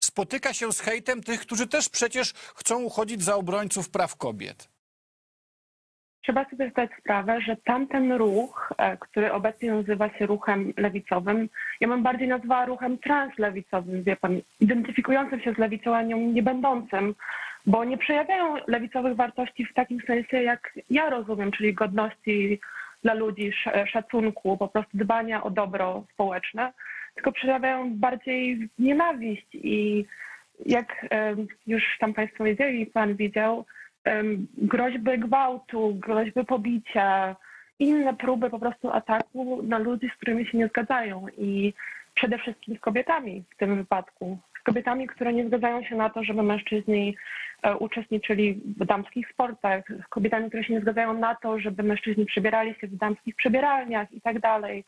spotyka się z hejtem tych, którzy też przecież chcą uchodzić za obrońców praw kobiet? Trzeba sobie zdać sprawę, że tamten ruch, e, który obecnie nazywa się ruchem lewicowym, ja bym bardziej nazwała ruchem translewicowym, wie pan, identyfikującym się z lewicą, a nią nie będącym, bo nie przejawiają lewicowych wartości w takim sensie, jak ja rozumiem, czyli godności dla ludzi, sz- szacunku, po prostu dbania o dobro społeczne, tylko przejawiają bardziej nienawiść i jak już tam Państwo wiedzieli, Pan widział, groźby gwałtu, groźby pobicia, inne próby po prostu ataku na ludzi, z którymi się nie zgadzają i przede wszystkim z kobietami w tym wypadku. Z kobietami, które nie zgadzają się na to, żeby mężczyźni e, uczestniczyli w damskich sportach, z kobietami, które się nie zgadzają na to, żeby mężczyźni przebierali się w damskich przebieralniach i tak dalej.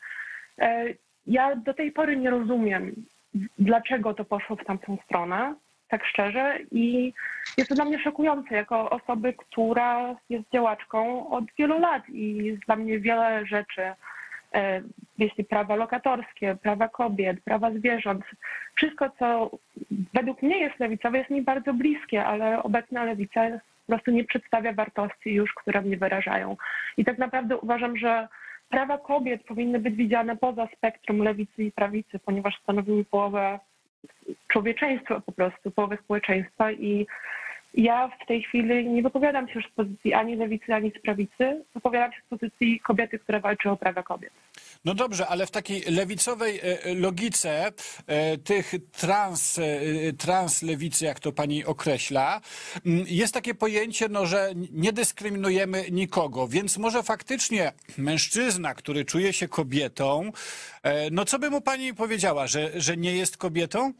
E, Ja do tej pory nie rozumiem, dlaczego to poszło w tamtą stronę, tak szczerze, i jest to dla mnie szokujące jako osoby, która jest działaczką od wielu lat i jest dla mnie wiele rzeczy, e, jeśli prawa lokatorskie, prawa kobiet, prawa zwierząt, wszystko, co według mnie jest lewicowe, jest mi bardzo bliskie, ale obecna lewica po prostu nie przedstawia wartości już, które mnie wyrażają. I tak naprawdę uważam, że prawa kobiet powinny być widziane poza spektrum lewicy i prawicy, ponieważ stanowiły połowę człowieczeństwa po prostu, połowę społeczeństwa i ja w tej chwili nie wypowiadam się już z pozycji ani lewicy, ani z prawicy, wypowiadam się z pozycji kobiety, która walczy o prawa kobiet. No dobrze, ale w takiej lewicowej e, logice e, tych trans, e, translewicy, jak to pani określa, m, jest takie pojęcie, no, że nie dyskryminujemy nikogo, więc może faktycznie mężczyzna, który czuje się kobietą, no co by mu pani powiedziała, że, że nie jest kobietą?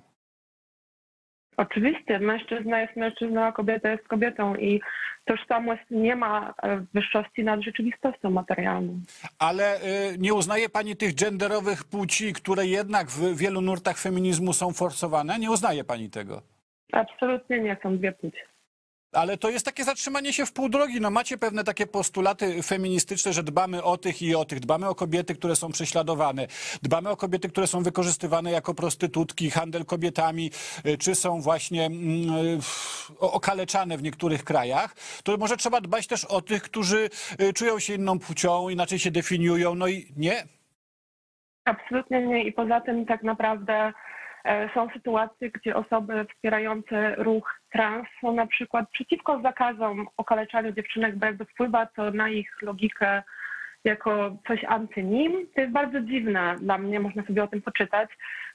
Oczywiście, mężczyzna jest mężczyzną, a kobieta jest kobietą i tożsamość nie ma e, wyższości nad rzeczywistością materialną. Ale y, nie uznaje pani tych genderowych płci, które jednak w wielu nurtach feminizmu są forsowane? Nie uznaje pani tego? Absolutnie nie są dwie płcie. Ale to jest takie zatrzymanie się w pół drogi. No macie pewne takie postulaty feministyczne, że dbamy o tych i o tych. Dbamy o kobiety, które są prześladowane. Dbamy o kobiety, które są wykorzystywane jako prostytutki, handel kobietami, y, czy są właśnie mm, y, okaleczane w niektórych krajach. To może trzeba dbać też o tych, którzy y, czują się inną płcią, inaczej się definiują. No i nie, Absolutnie nie. I poza tym tak naprawdę są sytuacje, gdzie osoby wspierające ruch trans są na przykład przeciwko zakazom okaleczania dziewczynek, bo jakby wpływa to na ich logikę jako coś anty nim. To jest bardzo dziwne dla mnie, można sobie o tym poczytać.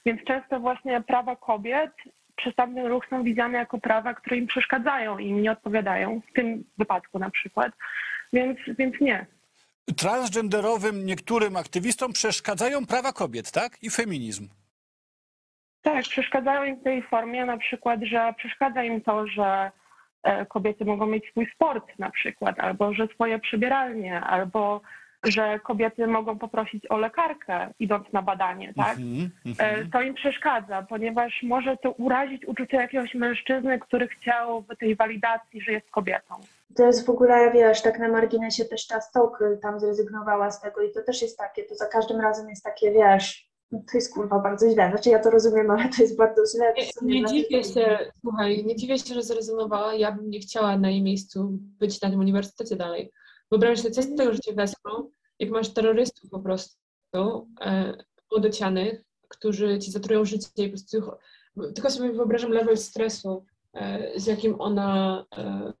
Więc często właśnie prawa kobiet przez tamten ruch są widziane jako prawa, które im przeszkadzają i im nie odpowiadają, w tym wypadku na przykład. Więc, więc nie. transgenderowym niektórym aktywistom przeszkadzają prawa kobiet, tak? I feminizm. Tak, przeszkadzają im w tej formie na przykład, że przeszkadza im to, że e, kobiety mogą mieć swój sport na przykład, albo że swoje przybieralnie, albo że kobiety mogą poprosić o lekarkę idąc na badanie, tak? E, mhm. To im przeszkadza, ponieważ może to urazić uczucie jakiegoś mężczyzny, który chciałby tej walidacji, że jest kobietą. To jest w ogóle, wiesz, tak na marginesie też ta Stoke tam zrezygnowała z tego i to też jest takie, to za każdym razem jest takie, wiesz, to jest kurwa bardzo źle. Znaczy ja to rozumiem, ale to jest bardzo źle. Nie, nie dziwię się, słuchaj, nie dziwię się, że zrezygnowała. Ja bym nie chciała na jej miejscu być na tym uniwersytecie dalej. Wyobraź sobie, co z tego, że cię wesprą, jak masz terrorystów po prostu, e, młodocianych, którzy ci zatrują życie i po prostu, tylko sobie wyobrażam level stresu, e, z jakim ona e,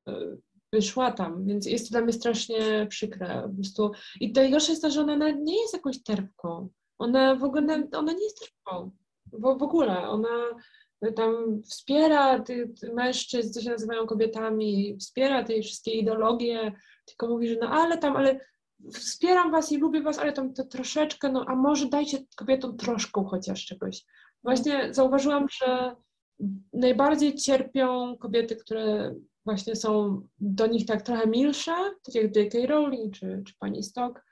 wyszła tam, więc jest to dla mnie strasznie przykre po prostu. I najgorsze jest to, że ona nie jest jakąś terpką. Ona w ogóle, ona nie jest terpką. W, w ogóle, ona tam wspiera tych mężczyzn, co się nazywają kobietami, wspiera te wszystkie ideologie, tylko mówi, że no ale tam, ale wspieram was i lubię was, ale tam to troszeczkę, no a może dajcie kobietom troszkę chociaż czegoś. Właśnie zauważyłam, że najbardziej cierpią kobiety, które właśnie są do nich tak trochę milsze, tak jak J.K. Rowling czy, czy pani Stock,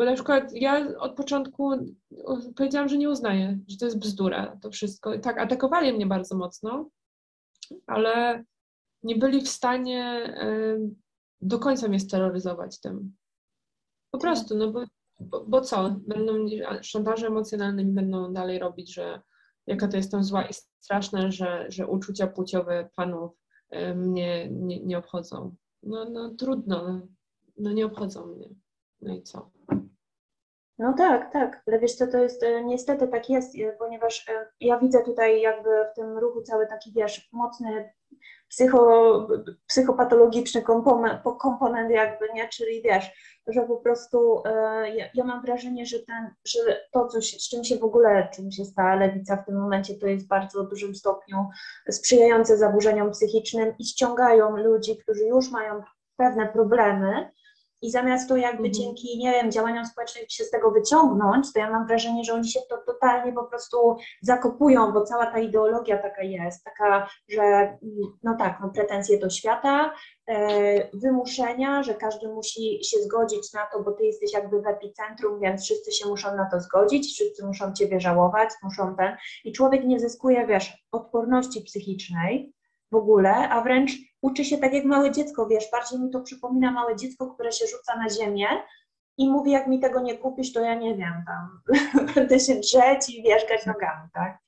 bo na przykład ja od początku powiedziałam, że nie uznaję, że to jest bzdura, to wszystko. Tak, atakowali mnie bardzo mocno, ale nie byli w stanie em, do końca mnie steroryzować tym. Po prostu, no bo, bo, bo co? Będą szantaże emocjonalne mi będą dalej robić, że jaka to jestem zła i straszne, że, że uczucia płciowe panów e, mnie nie, nie obchodzą. No, no trudno, no, no nie obchodzą mnie. No i co? No tak, tak, ale wiesz co, to jest, e, niestety tak jest, e, ponieważ e, ja widzę tutaj jakby w tym ruchu cały taki, wiesz, mocny psycho, psychopatologiczny komponent, komponent jakby, nie, czyli wiesz, że po prostu ja, ja mam wrażenie, że ten, że to, coś, z czym się w ogóle, czym się stała lewica w tym momencie, to jest w bardzo dużym stopniu sprzyjające zaburzeniom psychicznym i ściągają ludzi, którzy już mają pewne problemy, i zamiast to jakby Mhm. dzięki, nie wiem, działaniom społecznym się z tego wyciągnąć, to ja mam wrażenie, że oni się to totalnie po prostu zakopują, bo cała ta ideologia taka jest, taka, że mm, no tak, no pretensje do świata, e, wymuszenia, że każdy musi się zgodzić na to, bo ty jesteś jakby w epicentrum, więc wszyscy się muszą na to zgodzić, wszyscy muszą ciebie żałować, muszą ten i człowiek nie zyskuje, wiesz, odporności psychicznej w ogóle, a wręcz uczy się tak jak małe dziecko, wiesz, bardziej mi to przypomina małe dziecko, które się rzuca na ziemię i mówi, jak mi tego nie kupisz, to ja nie wiem, tam będę się drzeć i wierzgać nogami, tak?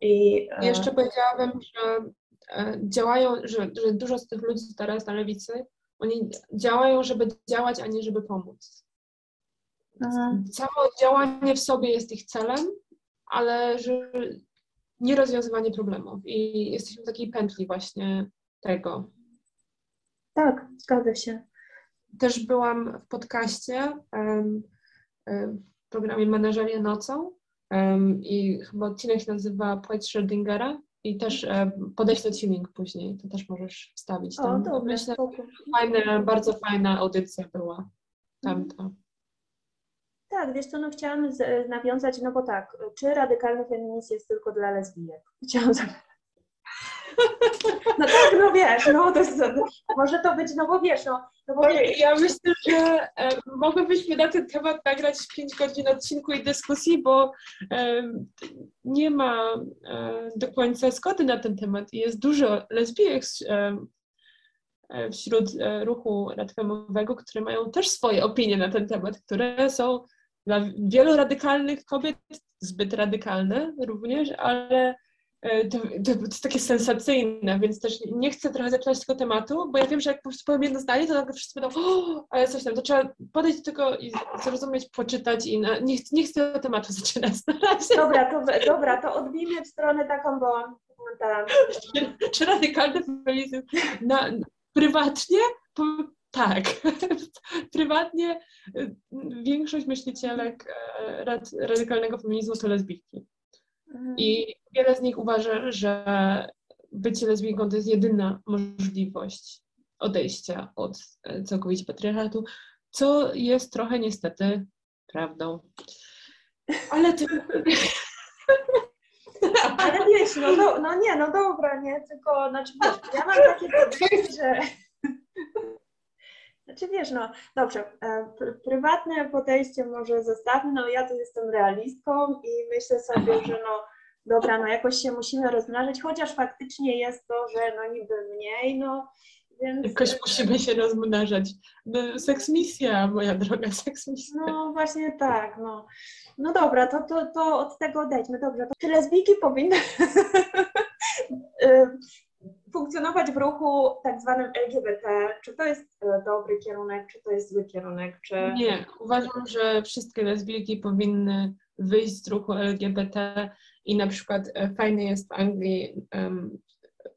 I, e, Jeszcze powiedziałabym, że e, działają, że, że dużo z tych ludzi teraz na lewicy, oni działają, żeby działać, a nie żeby pomóc. mhm. Samo działanie w sobie jest ich celem, ale że nie rozwiązywanie problemów. I jesteśmy w takiej pętli właśnie tego. tak, zgadza się. Też byłam w podcaście w programie Menażeria nocą i chyba odcinek się nazywa Płeć Schrödingera i też em, podeślę ci link później, to też możesz wstawić O, tam. dobra, Myślę, fajne, bardzo fajna audycja była tamta. Tak, wiesz co, no chciałam z, nawiązać, no bo tak, czy radykalny feminizm jest tylko dla lesbijek? Chciałam zapytać. No tak, no wiesz, no to jest, może to być, no bo wiesz, no, no bo wiesz, Ja myślę, że e, mogłybyśmy na ten temat nagrać 5 godzin odcinku i dyskusji, bo e, nie ma e, do końca zgody na ten temat i jest dużo lesbijek e, wśród e, ruchu radfemowego, które mają też swoje opinie na ten temat, które są dla wielu radykalnych kobiet zbyt radykalne również, ale to, to, to jest takie sensacyjne, więc też nie chcę trochę zaczynać tego tematu, bo ja wiem, że jak po prostu powiem jedno zdanie, to nagle wszyscy będą, o, ale coś tam, to trzeba podejść do tego i zrozumieć, poczytać i na, nie, nie chcę tego tematu zaczynać na razie. dobra, to, dobra, to odbijmy w stronę taką, bo ta, Czy, czy radykalny feminizm na, prywatnie? Tak. Prywatnie y, większość myślicielek e, rad, radykalnego feminizmu to lesbijki. Mhm. I wiele z nich uważa, że bycie lesbijką to jest jedyna możliwość odejścia od e, całkowicie patriarchatu, co jest trochę niestety prawdą. Ale to... Ale wiesz, no, do, no nie, no dobra, nie, tylko, znaczy wiesz, ja mam takie podejście, że... Znaczy wiesz, no dobrze, e, pr prywatne podejście może zostawmy, no ja tu jestem realistką i myślę sobie, że no dobra, no jakoś się musimy rozmnażać, chociaż faktycznie jest to, że no niby mniej, no więc... Jakoś musimy się rozmnażać. No, seks misja, moja droga, seks misja. No właśnie tak, no. No dobra, to, to, to od tego odejdźmy. Dobrze, to czy lesbijki powinny y, funkcjonować w ruchu tak zwanym LGBT? Czy to jest y, dobry kierunek, czy to jest zły kierunek? Czy... Nie, uważam, że wszystkie lesbijki powinny wyjść z ruchu LGBT i na przykład e, fajny jest w Anglii um,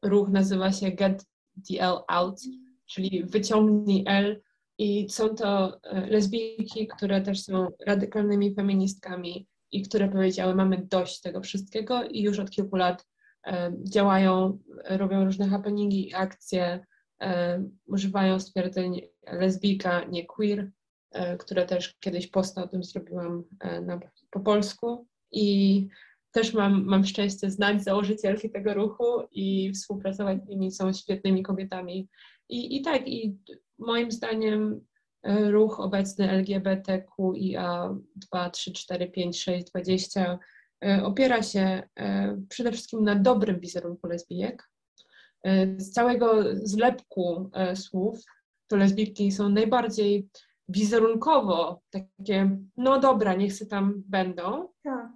ruch nazywa się Get the L out, czyli wyciągnij L i są to e, lesbijki, które też są radykalnymi feministkami i które powiedziały, mamy dość tego wszystkiego i już od kilku lat e, działają, robią różne happeningi, akcje, e, używają stwierdzeń lesbijka, nie queer, e, które też kiedyś posta o tym zrobiłam e, na, po polsku i też mam, mam szczęście znać założycielki tego ruchu i współpracować z nimi, są świetnymi kobietami. I, i tak, i moim zdaniem e, ruch obecny LGBTQIA 2, 3, 4, 5, 6, 20 opiera się e, przede wszystkim na dobrym wizerunku lesbijek. E, z całego zlepku słów to lesbijki są najbardziej wizerunkowo takie, no dobra, niech się tam będą. Tak.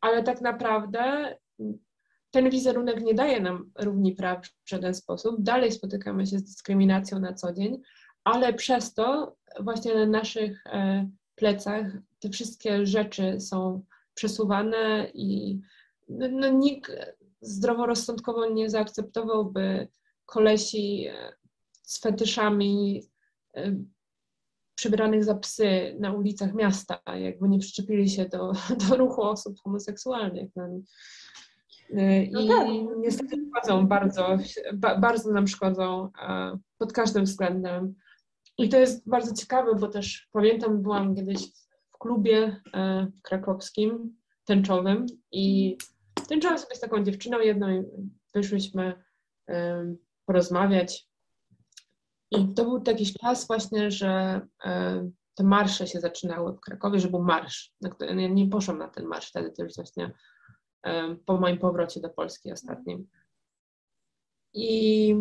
Ale tak naprawdę ten wizerunek nie daje nam równi praw w żaden sposób. Dalej spotykamy się z dyskryminacją na co dzień, ale przez to właśnie na naszych e, plecach te wszystkie rzeczy są przesuwane i no, no nikt zdroworozsądkowo nie zaakceptowałby kolesi e, z fetyszami e, przebranych za psy na ulicach miasta, jakby nie przyczepili się do, do ruchu osób homoseksualnych. No, y, No I tak. niestety szkodzą bardzo, ba, bardzo nam szkodzą e, pod każdym względem. I to jest bardzo ciekawe, bo też pamiętam, byłam kiedyś w klubie e, krakowskim, tęczowym i tęczyłam sobie z taką dziewczyną jedną i wyszłyśmy e, porozmawiać. I to był taki czas właśnie, że e, te marsze się zaczynały w Krakowie, że był marsz. Który, ja nie poszłam na ten marsz wtedy, to już właśnie po moim powrocie do Polski ostatnim. I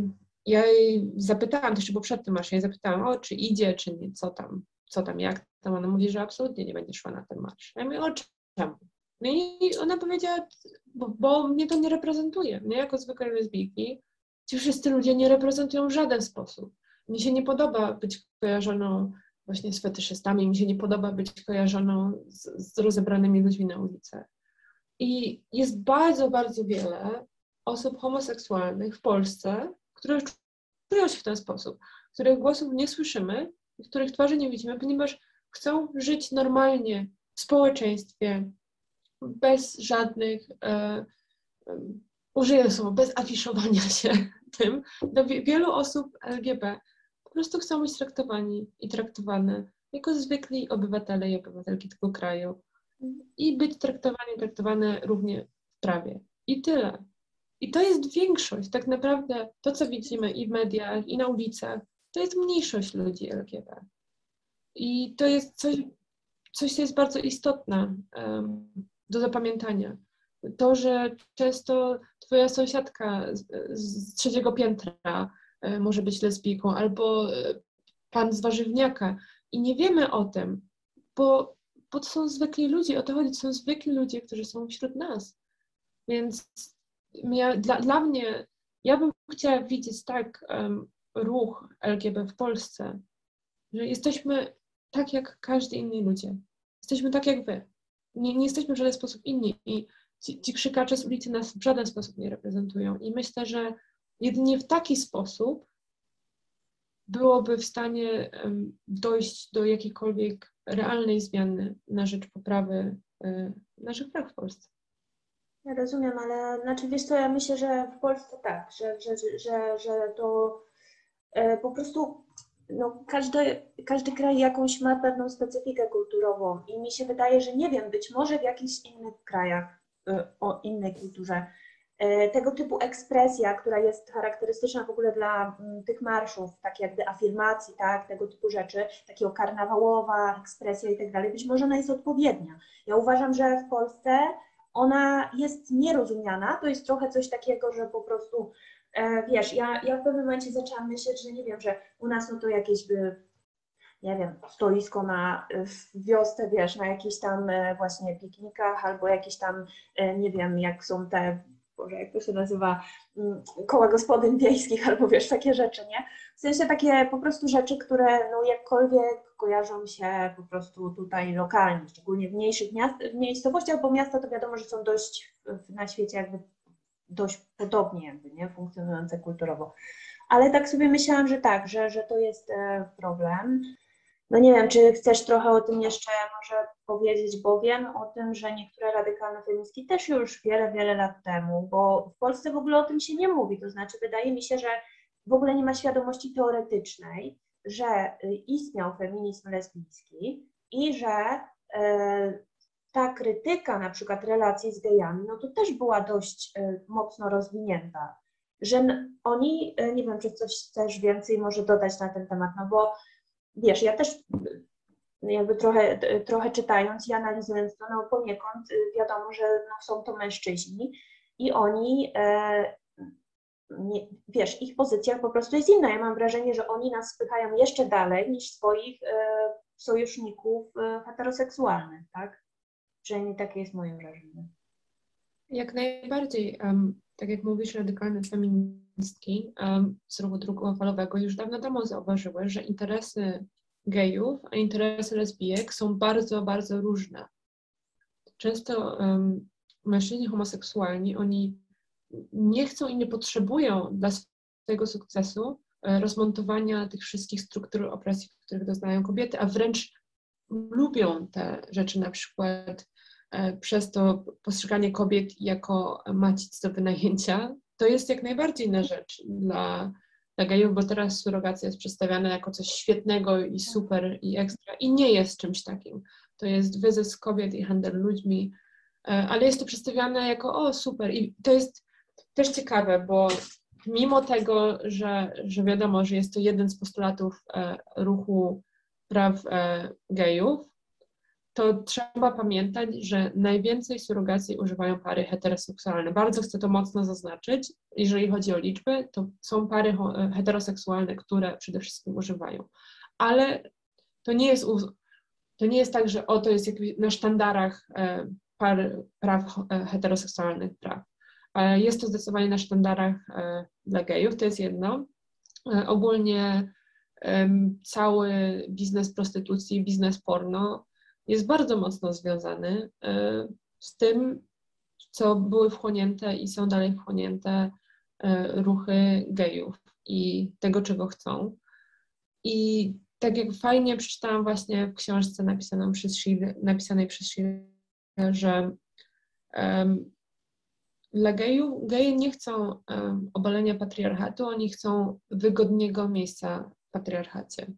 ja jej zapytałam, to jeszcze było przed tym marszem, ja zapytałam, o, czy idzie, czy nie, co tam, co tam, jak Ona mówi, że absolutnie nie będzie szła na ten marsz. Ja mówię, o czemu? No i ona powiedziała, bo, bo mnie to nie reprezentuje. Mnie jako zwykłej lesbijki ci wszyscy ludzie nie reprezentują w żaden sposób. Mi się nie podoba być kojarzoną właśnie z fetyszystami, mi się nie podoba być kojarzoną z, z rozebranymi ludźmi na ulicach. I jest bardzo, bardzo wiele osób homoseksualnych w Polsce, które czują się w ten sposób, których głosów nie słyszymy, których twarzy nie widzimy, ponieważ chcą żyć normalnie w społeczeństwie, bez żadnych, e, e, użyję słowa, bez afiszowania się tym. Do wie- wielu osób LGB po prostu chcą być traktowani i traktowane jako zwykli obywatele i obywatelki tego kraju i być traktowani traktowane równie w prawie. I tyle. I to jest większość. Tak naprawdę to, co widzimy i w mediach, i na ulicach, to jest mniejszość ludzi LGBT. I to jest coś, coś co jest bardzo istotne em, do zapamiętania. To, że często twoja sąsiadka z, z trzeciego piętra e, może być lesbijką, albo e, pan z warzywniaka i nie wiemy o tym, bo, bo to są zwykli ludzie, o to chodzi, to są zwykli ludzie, którzy są wśród nas. Więc ja, dla, dla mnie, ja bym chciała widzieć tak em, ruch LGBT w Polsce, że jesteśmy tak jak każdy inni ludzie. Jesteśmy tak jak wy. Nie, nie jesteśmy w żaden sposób inni i ci, ci krzykacze z ulicy nas w żaden sposób nie reprezentują. I myślę, że jedynie w taki sposób byłoby w stanie dojść do jakiejkolwiek realnej zmiany na rzecz poprawy e, naszych praw w Polsce. Ja rozumiem, ale znaczy wiesz co, ja myślę, że w Polsce tak, że, że, że, że to e, po prostu no, każdy, każdy kraj jakąś ma pewną specyfikę kulturową i mi się wydaje, że nie wiem, być może w jakichś innych krajach o innej kulturze. Tego typu ekspresja, która jest charakterystyczna w ogóle dla mm, tych marszów, tak jakby afirmacji, tak, tego typu rzeczy, takiego karnawałowa ekspresja i tak dalej, być może ona jest odpowiednia. Ja uważam, że w Polsce ona jest nierozumiana, to jest trochę coś takiego, że po prostu, wiesz, ja, ja w pewnym momencie zaczęłam myśleć, że nie wiem, że u nas no to jakieś by nie wiem, stoisko na, w wiosce, wiesz, na jakichś tam e, właśnie piknikach albo jakieś tam, e, nie wiem, jak są te, Boże, jak to się nazywa, mm, koła gospodyń wiejskich albo wiesz, takie rzeczy, nie? W sensie takie po prostu rzeczy, które no jakkolwiek kojarzą się po prostu tutaj lokalnie, szczególnie w mniejszych miast, w miejscowościach, bo miasta to wiadomo, że są dość na świecie jakby dość podobnie jakby, nie? Funkcjonujące kulturowo. Ale tak sobie myślałam, że tak, że, że to jest e, problem. No nie wiem, czy chcesz trochę o tym jeszcze może powiedzieć, bo wiem o tym, że niektóre radykalne feministki też już wiele, wiele lat temu, bo w Polsce w ogóle o tym się nie mówi, to znaczy wydaje mi się, że w ogóle nie ma świadomości teoretycznej, że y, istniał feminizm lesbijski i że e, ta krytyka na przykład relacji z gejami, no to też była dość e, mocno rozwinięta, że oni, e, nie wiem, czy coś też więcej może dodać na ten temat, no bo wiesz, ja też jakby trochę, trochę czytając i analizując to, no poniekąd wiadomo, że no, są to mężczyźni i oni, e, nie, wiesz, ich pozycja po prostu jest inna. Ja mam wrażenie, że oni nas spychają jeszcze dalej niż swoich e, sojuszników e, heteroseksualnych, tak? Przynajmniej takie jest moje wrażenie. Jak najbardziej. Um, tak jak mówisz, radykalne feministki um, z ruchu długofalowego już dawno temu zauważyły, że interesy gejów, a interesy lesbijek są bardzo, bardzo różne. Często um, mężczyźni homoseksualni, oni nie chcą i nie potrzebują dla swojego sukcesu e, rozmontowania tych wszystkich struktur opresji, których doznają kobiety, a wręcz lubią te rzeczy, na przykład przez to postrzeganie kobiet jako macic do wynajęcia, to jest jak najbardziej na rzecz dla, dla gejów, bo teraz surogacja jest przedstawiana jako coś świetnego i super i ekstra i nie jest czymś takim. To jest wyzysk kobiet i handel ludźmi, e, ale jest to przedstawiane jako o super i to jest też ciekawe, bo mimo tego, że, że wiadomo, że jest to jeden z postulatów e, ruchu praw gejów, to trzeba pamiętać, że najwięcej surogacji używają pary heteroseksualne. Bardzo chcę to mocno zaznaczyć. Jeżeli chodzi o liczby, to są pary heteroseksualne, które przede wszystkim używają. Ale to nie jest, to nie jest tak, że oto jest na sztandarach e, par, praw e, heteroseksualnych praw. E, jest to zdecydowanie na sztandarach dla gejów, to jest jedno. Ogólnie cały biznes prostytucji, biznes porno jest bardzo mocno związany e, z tym, co były wchłonięte i są dalej wchłonięte e, ruchy gejów i tego, czego chcą. I tak jak fajnie przeczytałam właśnie w książce przez napisanej przez Shir, że um, dla gejów, geje nie chcą um, obalenia patriarchatu, oni chcą wygodnego miejsca w patriarchacie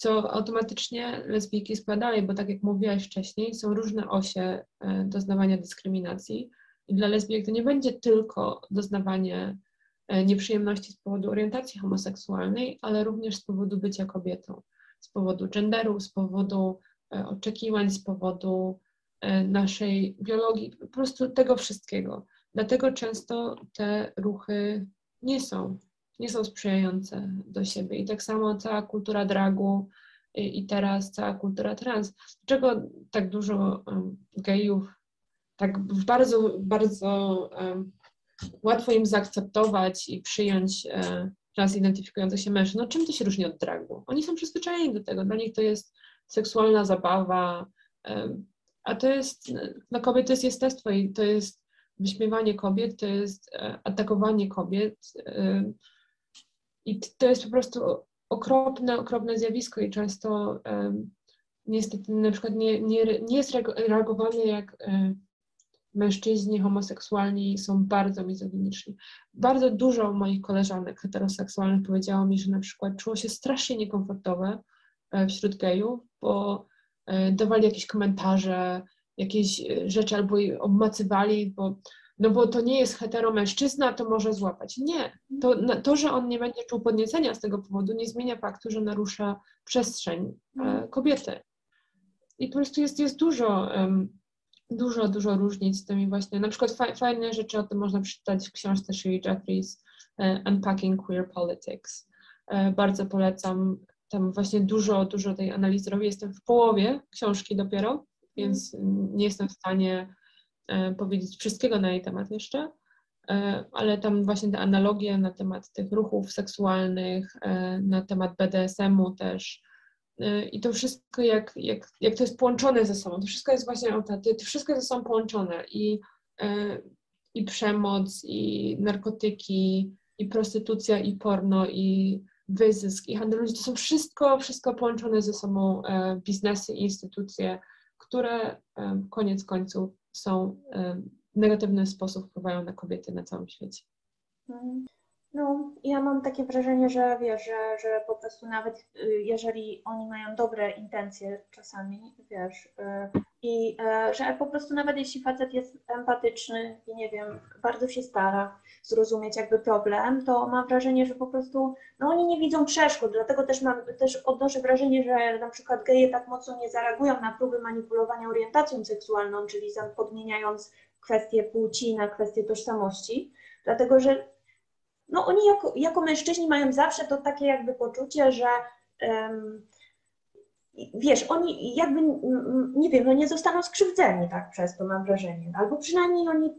co automatycznie lesbijki składały, bo tak jak mówiłaś wcześniej, są różne osie e, doznawania dyskryminacji i dla lesbijek to nie będzie tylko doznawanie e, nieprzyjemności z powodu orientacji homoseksualnej, ale również z powodu bycia kobietą, z powodu genderu, z powodu e, oczekiwań, z powodu naszej biologii, po prostu tego wszystkiego. Dlatego często te ruchy nie są nie są sprzyjające do siebie. I tak samo cała kultura dragu i teraz cała kultura trans. Dlaczego tak dużo um, gejów, tak bardzo, bardzo um, łatwo im zaakceptować i przyjąć um, trans identyfikujących się mężczyzn? No czym to się różni od dragu? Oni są przyzwyczajeni do tego. Dla nich to jest seksualna zabawa, a to jest, dla kobiet to jest jestestwo i to jest wyśmiewanie kobiet, to jest e, atakowanie kobiet. I to jest po prostu okropne, okropne zjawisko i często um, niestety na przykład nie, nie, nie jest reagowane jak mężczyźni homoseksualni są bardzo mizoginiczni. Bardzo dużo moich koleżanek heteroseksualnych powiedziało mi, że na przykład czuło się strasznie niekomfortowe e, wśród gejów, bo e, dawali jakieś komentarze, jakieś e, rzeczy albo obmacywali, bo, no bo to nie jest heteromężczyzna, to może złapać. Nie. To, to, że on nie będzie czuł podniecenia z tego powodu, nie zmienia faktu, że narusza przestrzeń e, kobiety. I po prostu jest, jest dużo, dużo, dużo różnic z tymi właśnie. Na przykład fa fajne rzeczy o tym można przeczytać w książce Shirley Jeffries uh, Unpacking Queer Politics. Uh, bardzo polecam. Tam właśnie dużo, dużo tej analizy robię. Jestem w połowie książki dopiero, więc mm. nie jestem w stanie powiedzieć wszystkiego na jej temat jeszcze, ale tam właśnie te analogie na temat tych ruchów seksualnych, na temat BDSM-u też, i to wszystko, jak, jak, jak to jest połączone ze sobą, to wszystko jest właśnie, to, to wszystko jest ze sobą połączone. I, e, i przemoc, i narkotyki, i prostytucja, i porno, i wyzysk, i handel ludzi, to są wszystko, wszystko połączone ze sobą e, biznesy i instytucje, które e, koniec końców są w negatywny sposób wpływają na kobiety na całym świecie. Mhm. No, ja mam takie wrażenie, że wiesz, że, że po prostu nawet y, jeżeli oni mają dobre intencje czasami, wiesz, y, i y, że po prostu nawet jeśli facet jest empatyczny i nie wiem, bardzo się stara zrozumieć jakby problem, to mam wrażenie, że po prostu, no oni nie widzą przeszkód, dlatego też mam, też odnoszę wrażenie, że na przykład geje tak mocno nie zareagują na próby manipulowania orientacją seksualną, czyli podmieniając kwestie płci na kwestie tożsamości, dlatego że no oni jako, jako mężczyźni mają zawsze to takie jakby poczucie, że um, wiesz, oni jakby, nie wiem, no nie zostaną skrzywdzeni tak przez to, mam wrażenie, albo przynajmniej oni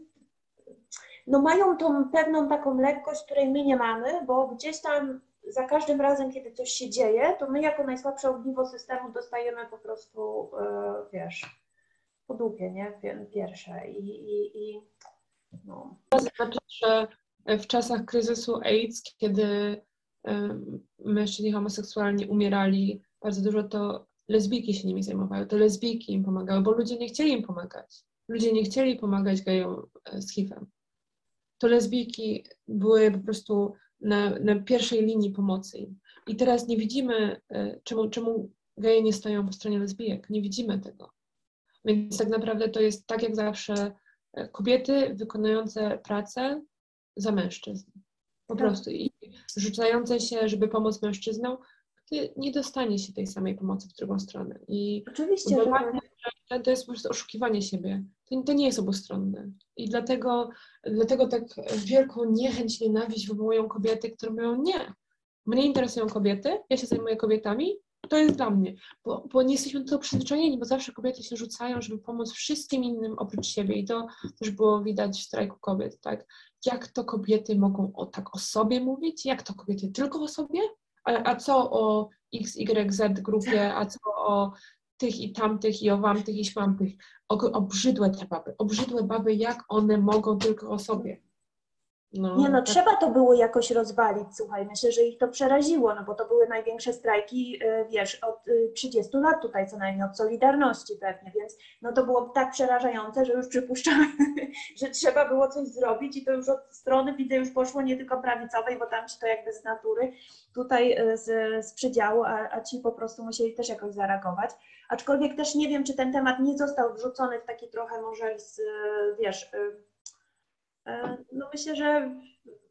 no mają tą pewną taką lekkość, której my nie mamy, bo gdzieś tam za każdym razem, kiedy coś się dzieje, to my jako najsłabsze ogniwo systemu dostajemy po prostu, e, wiesz, po dupie, nie? Pierwsze i, i, i no. To znaczy, że w czasach kryzysu AIDS, kiedy mężczyźni homoseksualni umierali bardzo dużo, to lesbijki się nimi zajmowały, to lesbijki im pomagały, bo ludzie nie chcieli im pomagać. Ludzie nie chcieli pomagać gejom e, z HIV-em. To lesbijki były po prostu na, na pierwszej linii pomocy im. I teraz nie widzimy, e, czemu, czemu geje nie stoją po stronie lesbijek. Nie widzimy tego. Więc tak naprawdę to jest tak jak zawsze e, kobiety wykonujące pracę za mężczyzn. Po tak. prostu. I rzucające się, żeby pomóc mężczyznom, nie dostanie się tej samej pomocy w drugą stronę. I Oczywiście. Że to jest po prostu oszukiwanie siebie. To, to nie jest obustronne. I dlatego, dlatego tak wielką niechęć, nienawiść wywołują kobiety, które mówią nie. Mnie interesują kobiety, ja się zajmuję kobietami, to jest dla mnie, bo, bo nie jesteśmy do tego przyzwyczajeni, bo zawsze kobiety się rzucają, żeby pomóc wszystkim innym oprócz siebie i to też było widać w strajku kobiet, tak? Jak to kobiety mogą o, tak o sobie mówić? Jak to kobiety tylko o sobie? A, a co o XYZ grupie, a co o tych i tamtych i o wamtych i śmamtych? Obrzydłe te baby, obrzydłe baby, jak one mogą tylko o sobie? No, nie no, tak. trzeba to było jakoś rozwalić, słuchaj, myślę, że ich to przeraziło, no bo to były największe strajki, y, wiesz, od 30 y, lat tutaj co najmniej, od Solidarności pewnie, więc no to było tak przerażające, że już przypuszczam, że trzeba było coś zrobić i to już od strony, widzę, już poszło nie tylko prawicowej, bo tam ci to jakby z natury, tutaj y, z, z przydziału, a, a ci po prostu musieli też jakoś zareagować. Aczkolwiek też nie wiem, czy ten temat nie został wrzucony w taki trochę może z, wiesz E, no myślę, że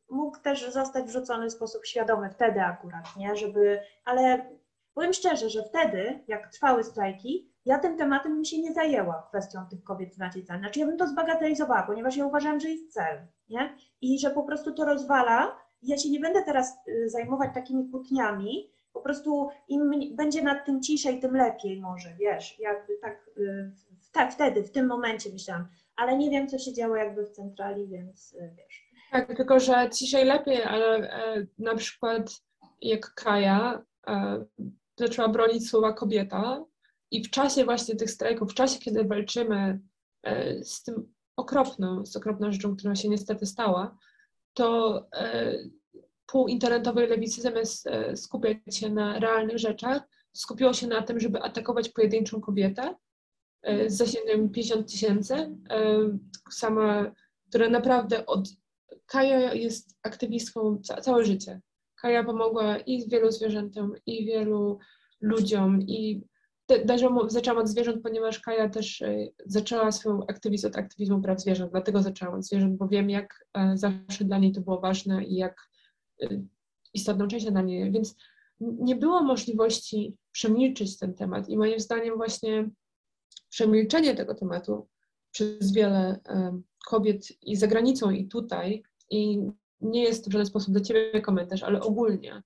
mógł też zostać wrzucony w sposób świadomy wtedy akurat, nie, żeby, ale powiem szczerze, że wtedy, jak trwały strajki, ja tym tematem bym się nie zajęła kwestią tych kobiet z naciskiem. Znaczy ja bym to zbagatelizowała, ponieważ ja uważam, że jest cel, nie? I że po prostu to rozwala. Ja się nie będę teraz y, zajmować takimi kłótniami, po prostu im będzie nad tym ciszej, tym lepiej może, wiesz, jakby tak, y, tak wtedy, w tym momencie myślałam ale nie wiem, co się działo jakby w centrali, więc y, wiesz. Tak, tylko że ciszej lepiej, ale e, na przykład jak Kaja e, zaczęła bronić słowa kobieta i w czasie właśnie tych strajków, w czasie, kiedy walczymy e, z tym okropną, z okropną rzeczą, która się niestety stała, to e, pół internetowej lewicy zamiast e, skupiać się na realnych rzeczach, skupiło się na tym, żeby atakować pojedynczą kobietę z zasięgiem 50 tysięcy, e, sama, która naprawdę od... Kaja jest aktywistką ca całe życie. Kaja pomogła i wielu zwierzętom, i wielu ludziom, i zaczęłam od zwierząt, ponieważ Kaja też y, zaczęła swoją aktywizm od aktywizmu praw zwierząt, dlatego zaczęłam od zwierząt, bo wiem, jak e, zawsze dla niej to było ważne i jak istotną częścią dla mnie, więc nie było możliwości przemilczyć ten temat. I moim zdaniem właśnie przemilczenie tego tematu przez wiele kobiet i za granicą i tutaj i nie jest w żaden sposób do Ciebie komentarz, ale ogólnie.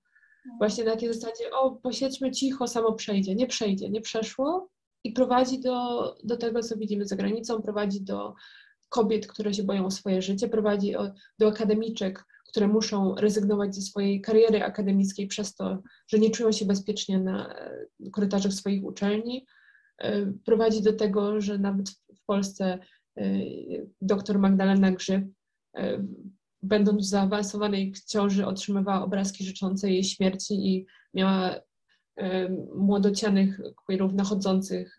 Właśnie na takiej zasadzie, o posiedźmy cicho, samo przejdzie, nie przejdzie, nie przeszło i prowadzi do, do tego, co widzimy za granicą, prowadzi do kobiet, które się boją o swoje życie, prowadzi do akademiczek, które muszą rezygnować ze swojej kariery akademickiej przez to, że nie czują się bezpiecznie na korytarzach swoich uczelni. E, prowadzi do tego, że nawet w Polsce e, dr Magdalena Grzyb, e, będąc w zaawansowanej ciąży, otrzymywała obrazki życzące jej śmierci i miała młodocianych queerów nachodzących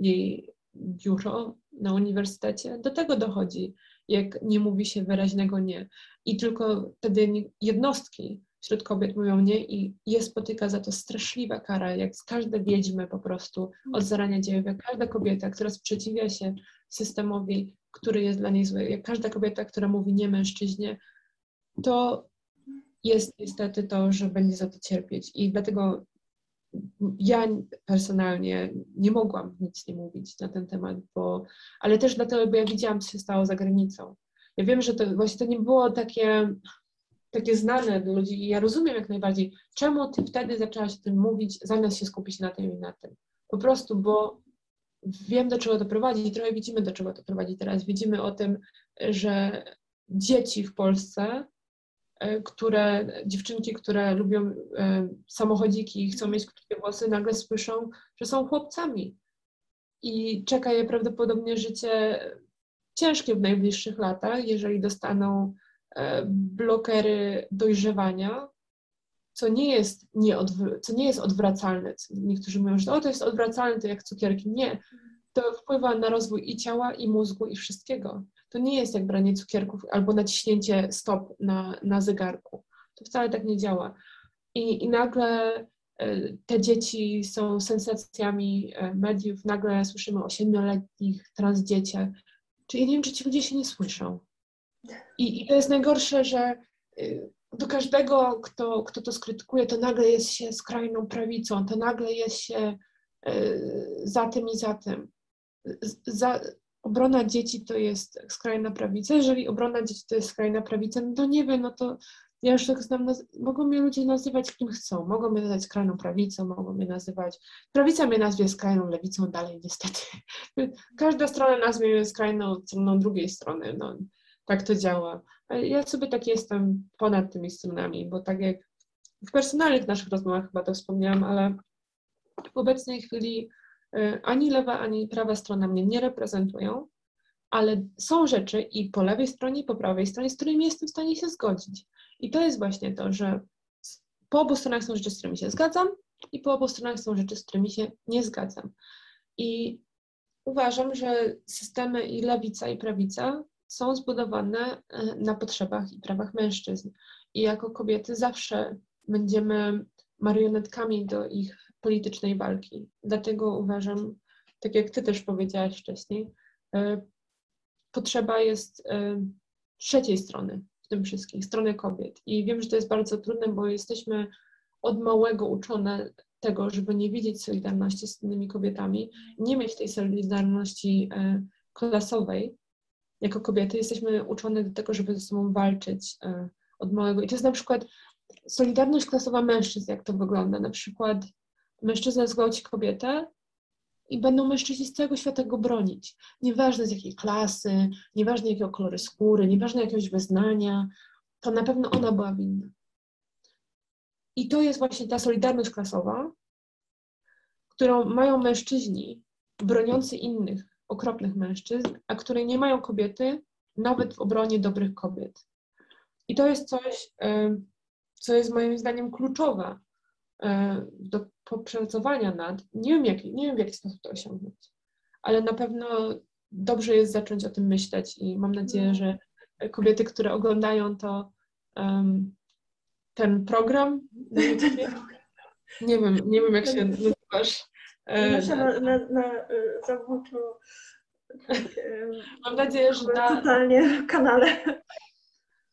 jej biuro na uniwersytecie. Do tego dochodzi, jak nie mówi się wyraźnego nie. I tylko wtedy jednostki wśród kobiet mówią nie i je spotyka za to straszliwa kara, jak z każde wiedźmy po prostu od zarania dziejów, jak każda kobieta, która sprzeciwia się systemowi, który jest dla niej zły, jak każda kobieta, która mówi nie mężczyźnie, to jest niestety to, że będzie za to cierpieć. I dlatego ja personalnie nie mogłam nic nie mówić na ten temat, bo, ale też dlatego, bo ja widziałam, co się stało za granicą. Ja wiem, że to właśnie to nie było takie, takie znane dla ludzi i ja rozumiem jak najbardziej, czemu ty wtedy zaczęłaś o tym mówić, zamiast się skupić na tym i na tym. Po prostu, bo wiem, do czego to prowadzi i trochę widzimy, do czego to prowadzi teraz. Widzimy o tym, że dzieci w Polsce E, które, dziewczynki, które lubią e, samochodziki i chcą mieć krótkie włosy, nagle słyszą, że są chłopcami. I czeka je prawdopodobnie życie ciężkie w najbliższych latach, jeżeli dostaną blokery dojrzewania, co nie jest, nieodwr- co nie jest odwracalne. Niektórzy mówią, że o, to jest odwracalne, to jak cukierki. Nie. To wpływa na rozwój i ciała, i mózgu, i wszystkiego to nie jest jak branie cukierków albo naciśnięcie stop na, na zegarku. To wcale tak nie działa. I, i nagle e, te dzieci są sensacjami e, mediów, nagle słyszymy o siedmioletnich transdzieciach. Czyli nie wiem, czy ci ludzie się nie słyszą. I, I, to jest najgorsze, że e, do każdego, kto, kto to skrytykuje, to nagle jest się skrajną prawicą, to nagle jest się za tym i za tym. Za, obrona dzieci to jest skrajna prawica. Jeżeli obrona dzieci to jest skrajna prawica, no to nie wiem, no to ja już tak znam, mogą mnie ludzie nazywać kim chcą. Mogą mnie nazywać skrajną prawicą, mogą mnie nazywać, prawica mnie nazwie skrajną lewicą dalej niestety. Każda strona nazwie mnie skrajną stroną drugiej strony, no tak to działa. Ja sobie tak jestem ponad tymi stronami, bo tak jak w personalnych naszych rozmowach chyba to wspomniałam, ale w obecnej chwili Y, ani lewa, ani prawa strona mnie nie reprezentują, ale są rzeczy i po lewej stronie, i po prawej stronie, z którymi jestem w stanie się zgodzić. I to jest właśnie to, że po obu stronach są rzeczy, z którymi się zgadzam, i po obu stronach są rzeczy, z którymi się nie zgadzam. I uważam, że systemy i lewica, i prawica są zbudowane y, na potrzebach i prawach mężczyzn. I jako kobiety zawsze będziemy marionetkami do ich politycznej walki. Dlatego uważam, tak jak Ty też powiedziałaś wcześniej, e, potrzeba jest e, trzeciej strony w tym wszystkim, strony kobiet. I wiem, że to jest bardzo trudne, bo jesteśmy od małego uczone tego, żeby nie widzieć solidarności z innymi kobietami, nie mieć tej solidarności e, klasowej. Jako kobiety jesteśmy uczone do tego, żeby ze sobą walczyć od małego. I to jest na przykład solidarność klasowa mężczyzn, jak to wygląda. Na przykład mężczyzna zgwałci kobietę i będą mężczyźni z całego świata go bronić. Nieważne z jakiej klasy, nieważne jakiego koloru skóry, nieważne jakiegoś wyznania, to na pewno ona była winna. I to jest właśnie ta solidarność klasowa, którą mają mężczyźni broniący innych okropnych mężczyzn, a której nie mają kobiety nawet w obronie dobrych kobiet. I to jest coś, co jest moim zdaniem kluczowe E, do popracowania nad, nie wiem, jak, nie wiem w jaki sposób to osiągnąć, ale na pewno dobrze jest zacząć o tym myśleć i mam nadzieję, że kobiety, które oglądają to, um, ten program, nie wiem, nie wiem jak się nazywasz, E, na, na, na e, e, Mam nadzieję, że da, totalnie kanale.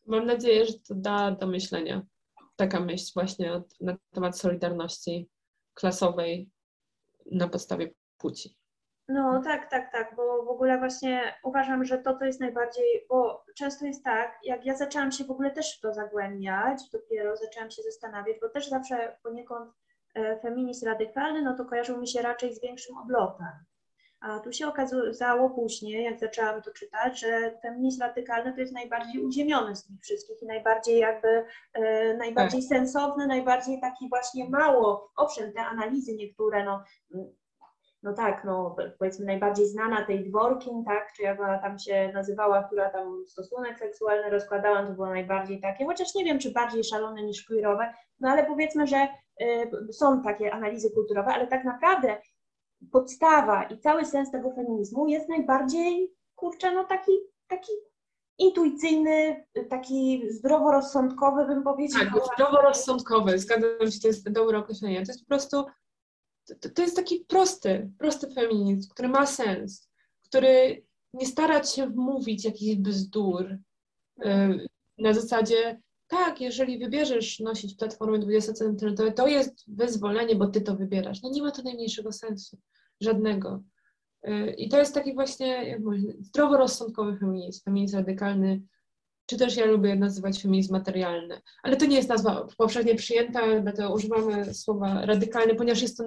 mam nadzieję, że to da do myślenia. Taka myśl właśnie na temat solidarności klasowej na podstawie płci. No tak, tak, tak, bo w ogóle właśnie uważam, że to to jest najbardziej, bo często jest tak, jak ja zaczęłam się w ogóle też w to zagłębiać, dopiero zaczęłam się zastanawiać, bo też zawsze poniekąd feminizm radykalny, no to kojarzył mi się raczej z większym oblotem. A tu się okazało później, jak zaczęłam to czytać, że feminizm radykalny to jest najbardziej uziemiony z tych wszystkich i najbardziej jakby, e, najbardziej sensowny, najbardziej taki właśnie mało, owszem, te analizy niektóre, no no tak, no powiedzmy najbardziej znana tej Dworkin, tak, czy jak ona tam się nazywała, która tam stosunek seksualny rozkładała, to było najbardziej takie, chociaż nie wiem, czy bardziej szalone niż queerowe, no ale powiedzmy, że są takie analizy kulturowe, ale tak naprawdę podstawa i cały sens tego feminizmu jest najbardziej, kurczę, no taki, taki intuicyjny, taki zdroworozsądkowy, bym powiedziała. Tak, zdroworozsądkowy, zgadzam się, to jest dobre określenie. To jest po prostu to, to jest taki prosty, prosty feminizm, który ma sens, który nie starać się wmówić jakichś bzdur y, na zasadzie, tak, jeżeli wybierzesz nosić platformy 20 cm, to jest wyzwolenie, bo ty to wybierasz. No nie ma to najmniejszego sensu, żadnego. Y, I to jest taki właśnie, jak mówię, zdroworozsądkowy feminizm, feminizm radykalny, czy też ja lubię nazywać feminizm materialny. Ale to nie jest nazwa powszechnie przyjęta, dlatego używamy słowa radykalny, ponieważ jest to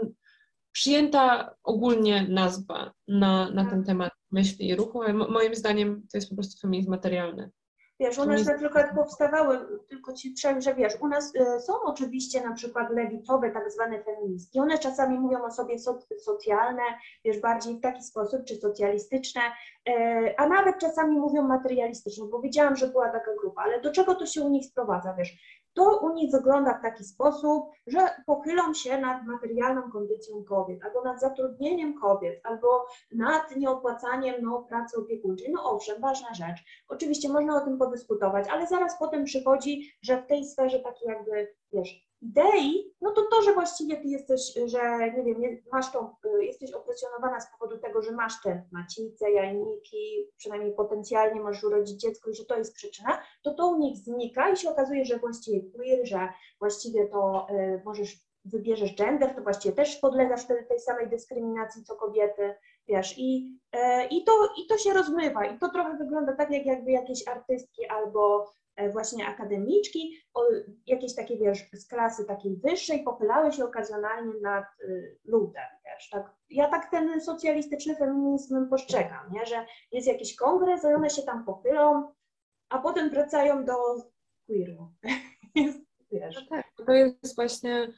przyjęta ogólnie nazwa na, na ten temat myśli i ruchu, ale moim zdaniem to jest po prostu feminizm materialny. Wiesz, u nas na przykład powstawały, tylko ci przejdę, że wiesz, u nas y, są oczywiście na przykład lewicowe tak zwane feministki, one czasami mówią o sobie so, socjalne, wiesz, bardziej w taki sposób, czy socjalistyczne, y, a nawet czasami mówią materialistyczne, bo widziałam, że była taka grupa, ale do czego to się u nich sprowadza, wiesz, to u nich wygląda w taki sposób, że pochylą się nad materialną kondycją kobiet, albo nad zatrudnieniem kobiet, albo nad nieopłacaniem no, pracy opiekuńczej. No owszem, ważna rzecz. Oczywiście można o tym podyskutować, ale zaraz potem przychodzi, że w tej sferze takiej jakby, wiesz, idei, no to to, że właściwie ty jesteś, że nie wiem, masz tą, y, jesteś opresjonowana z powodu tego, że masz te macicę, jajniki, przynajmniej potencjalnie możesz urodzić dziecko i że to jest przyczyna, to to u nich znika i się okazuje, że właściwie queer, że właściwie to y, możesz, wybierzesz gender, to właściwie też podlegasz wtedy tej samej dyskryminacji co kobiety, wiesz, i, y, i, to, i to się rozmywa. I to trochę wygląda tak, jak jakby jakieś artystki albo właśnie akademiczki, jakieś takie, wiesz, z klasy takiej wyższej pochylały się okazjonalnie nad y, ludem, wiesz, tak. Ja tak ten socjalistyczny feminizm postrzegam, nie, że jest jakiś kongres, i one się tam pochylą, a potem wracają do queeru. wiesz. No tak, to jest właśnie,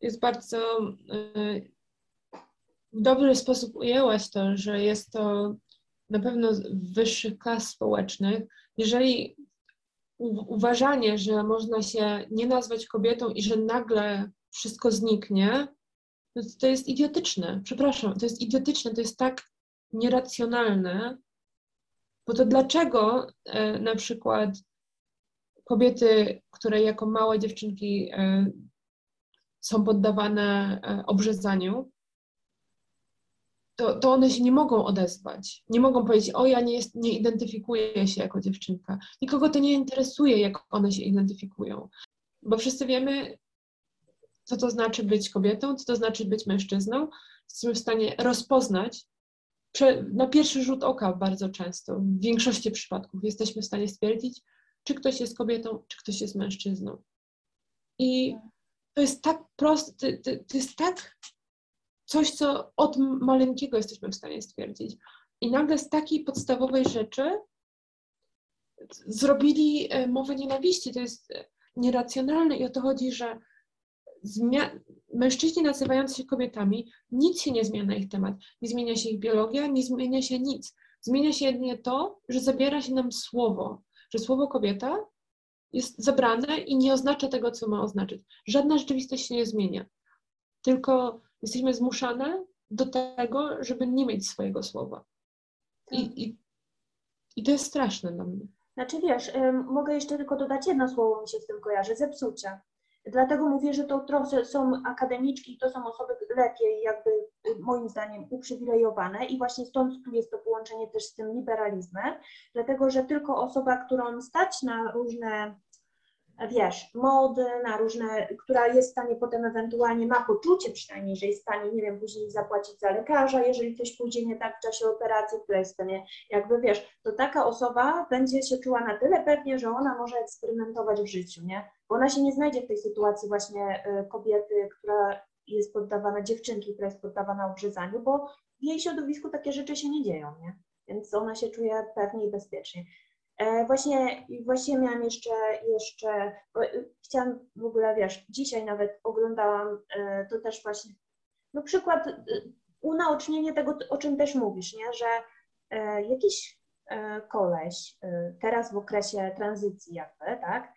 jest bardzo y, w dobry sposób ujęłaś to, że jest to na pewno wyższych klas społecznych. Jeżeli uważanie, że można się nie nazwać kobietą i że nagle wszystko zniknie, no to jest idiotyczne. Przepraszam, to jest idiotyczne, to jest tak nieracjonalne, bo to dlaczego e, na przykład kobiety, które jako małe dziewczynki e, są poddawane e, obrzezaniu, to, to one się nie mogą odezwać. Nie mogą powiedzieć, o ja nie, jest, nie identyfikuję się jako dziewczynka. Nikogo to nie interesuje, jak one się identyfikują. Bo wszyscy wiemy, co to znaczy być kobietą, co to znaczy być mężczyzną. Jesteśmy w stanie rozpoznać na pierwszy rzut oka bardzo często, w większości przypadków jesteśmy w stanie stwierdzić, czy ktoś jest kobietą, czy ktoś jest mężczyzną. I to jest tak proste, to, to jest tak coś, co od maleńkiego jesteśmy w stanie stwierdzić. I nagle z takiej podstawowej rzeczy zrobili e, mowę nienawiści. To jest e, nieracjonalne i o to chodzi, że mężczyźni nazywający się kobietami, nic się nie zmienia na ich temat. Nie zmienia się ich biologia, nie zmienia się nic. Zmienia się jedynie to, że zabiera się nam słowo, że słowo kobieta jest zabrane i nie oznacza tego, co ma oznaczać. Żadna rzeczywistość się nie zmienia. Tylko jesteśmy zmuszane do tego, żeby nie mieć swojego słowa. I, tak. i, i to jest straszne dla mnie. Znaczy wiesz, mogę jeszcze tylko dodać jedno słowo mi się z tym kojarzy, zepsucia. Dlatego mówię, że to trochę są akademiczki, to są osoby lepiej jakby moim zdaniem uprzywilejowane i właśnie stąd tu jest to połączenie też z tym liberalizmem, dlatego że tylko osoba, którą stać na różne wiesz, mody, na różne, która jest w stanie potem ewentualnie, ma poczucie przynajmniej, że jest w stanie, nie wiem, później zapłacić za lekarza, jeżeli coś pójdzie nie tak w czasie operacji, która jest w stanie, jakby wiesz, to taka osoba będzie się czuła na tyle pewnie, że ona może eksperymentować w życiu, nie? Bo ona się nie znajdzie w tej sytuacji właśnie y, kobiety, która jest poddawana, dziewczynki, która jest poddawana obrzezaniu, bo w jej środowisku takie rzeczy się nie dzieją, nie? Więc ona się czuje pewnie i bezpiecznie. E, właśnie, właśnie miałam jeszcze, jeszcze y, chciałam w ogóle, wiesz, dzisiaj nawet oglądałam, e, to też właśnie, no przykład, y, unaocznienie tego, o czym też mówisz, nie, że e, jakiś koleś teraz w okresie tranzycji jakby, tak,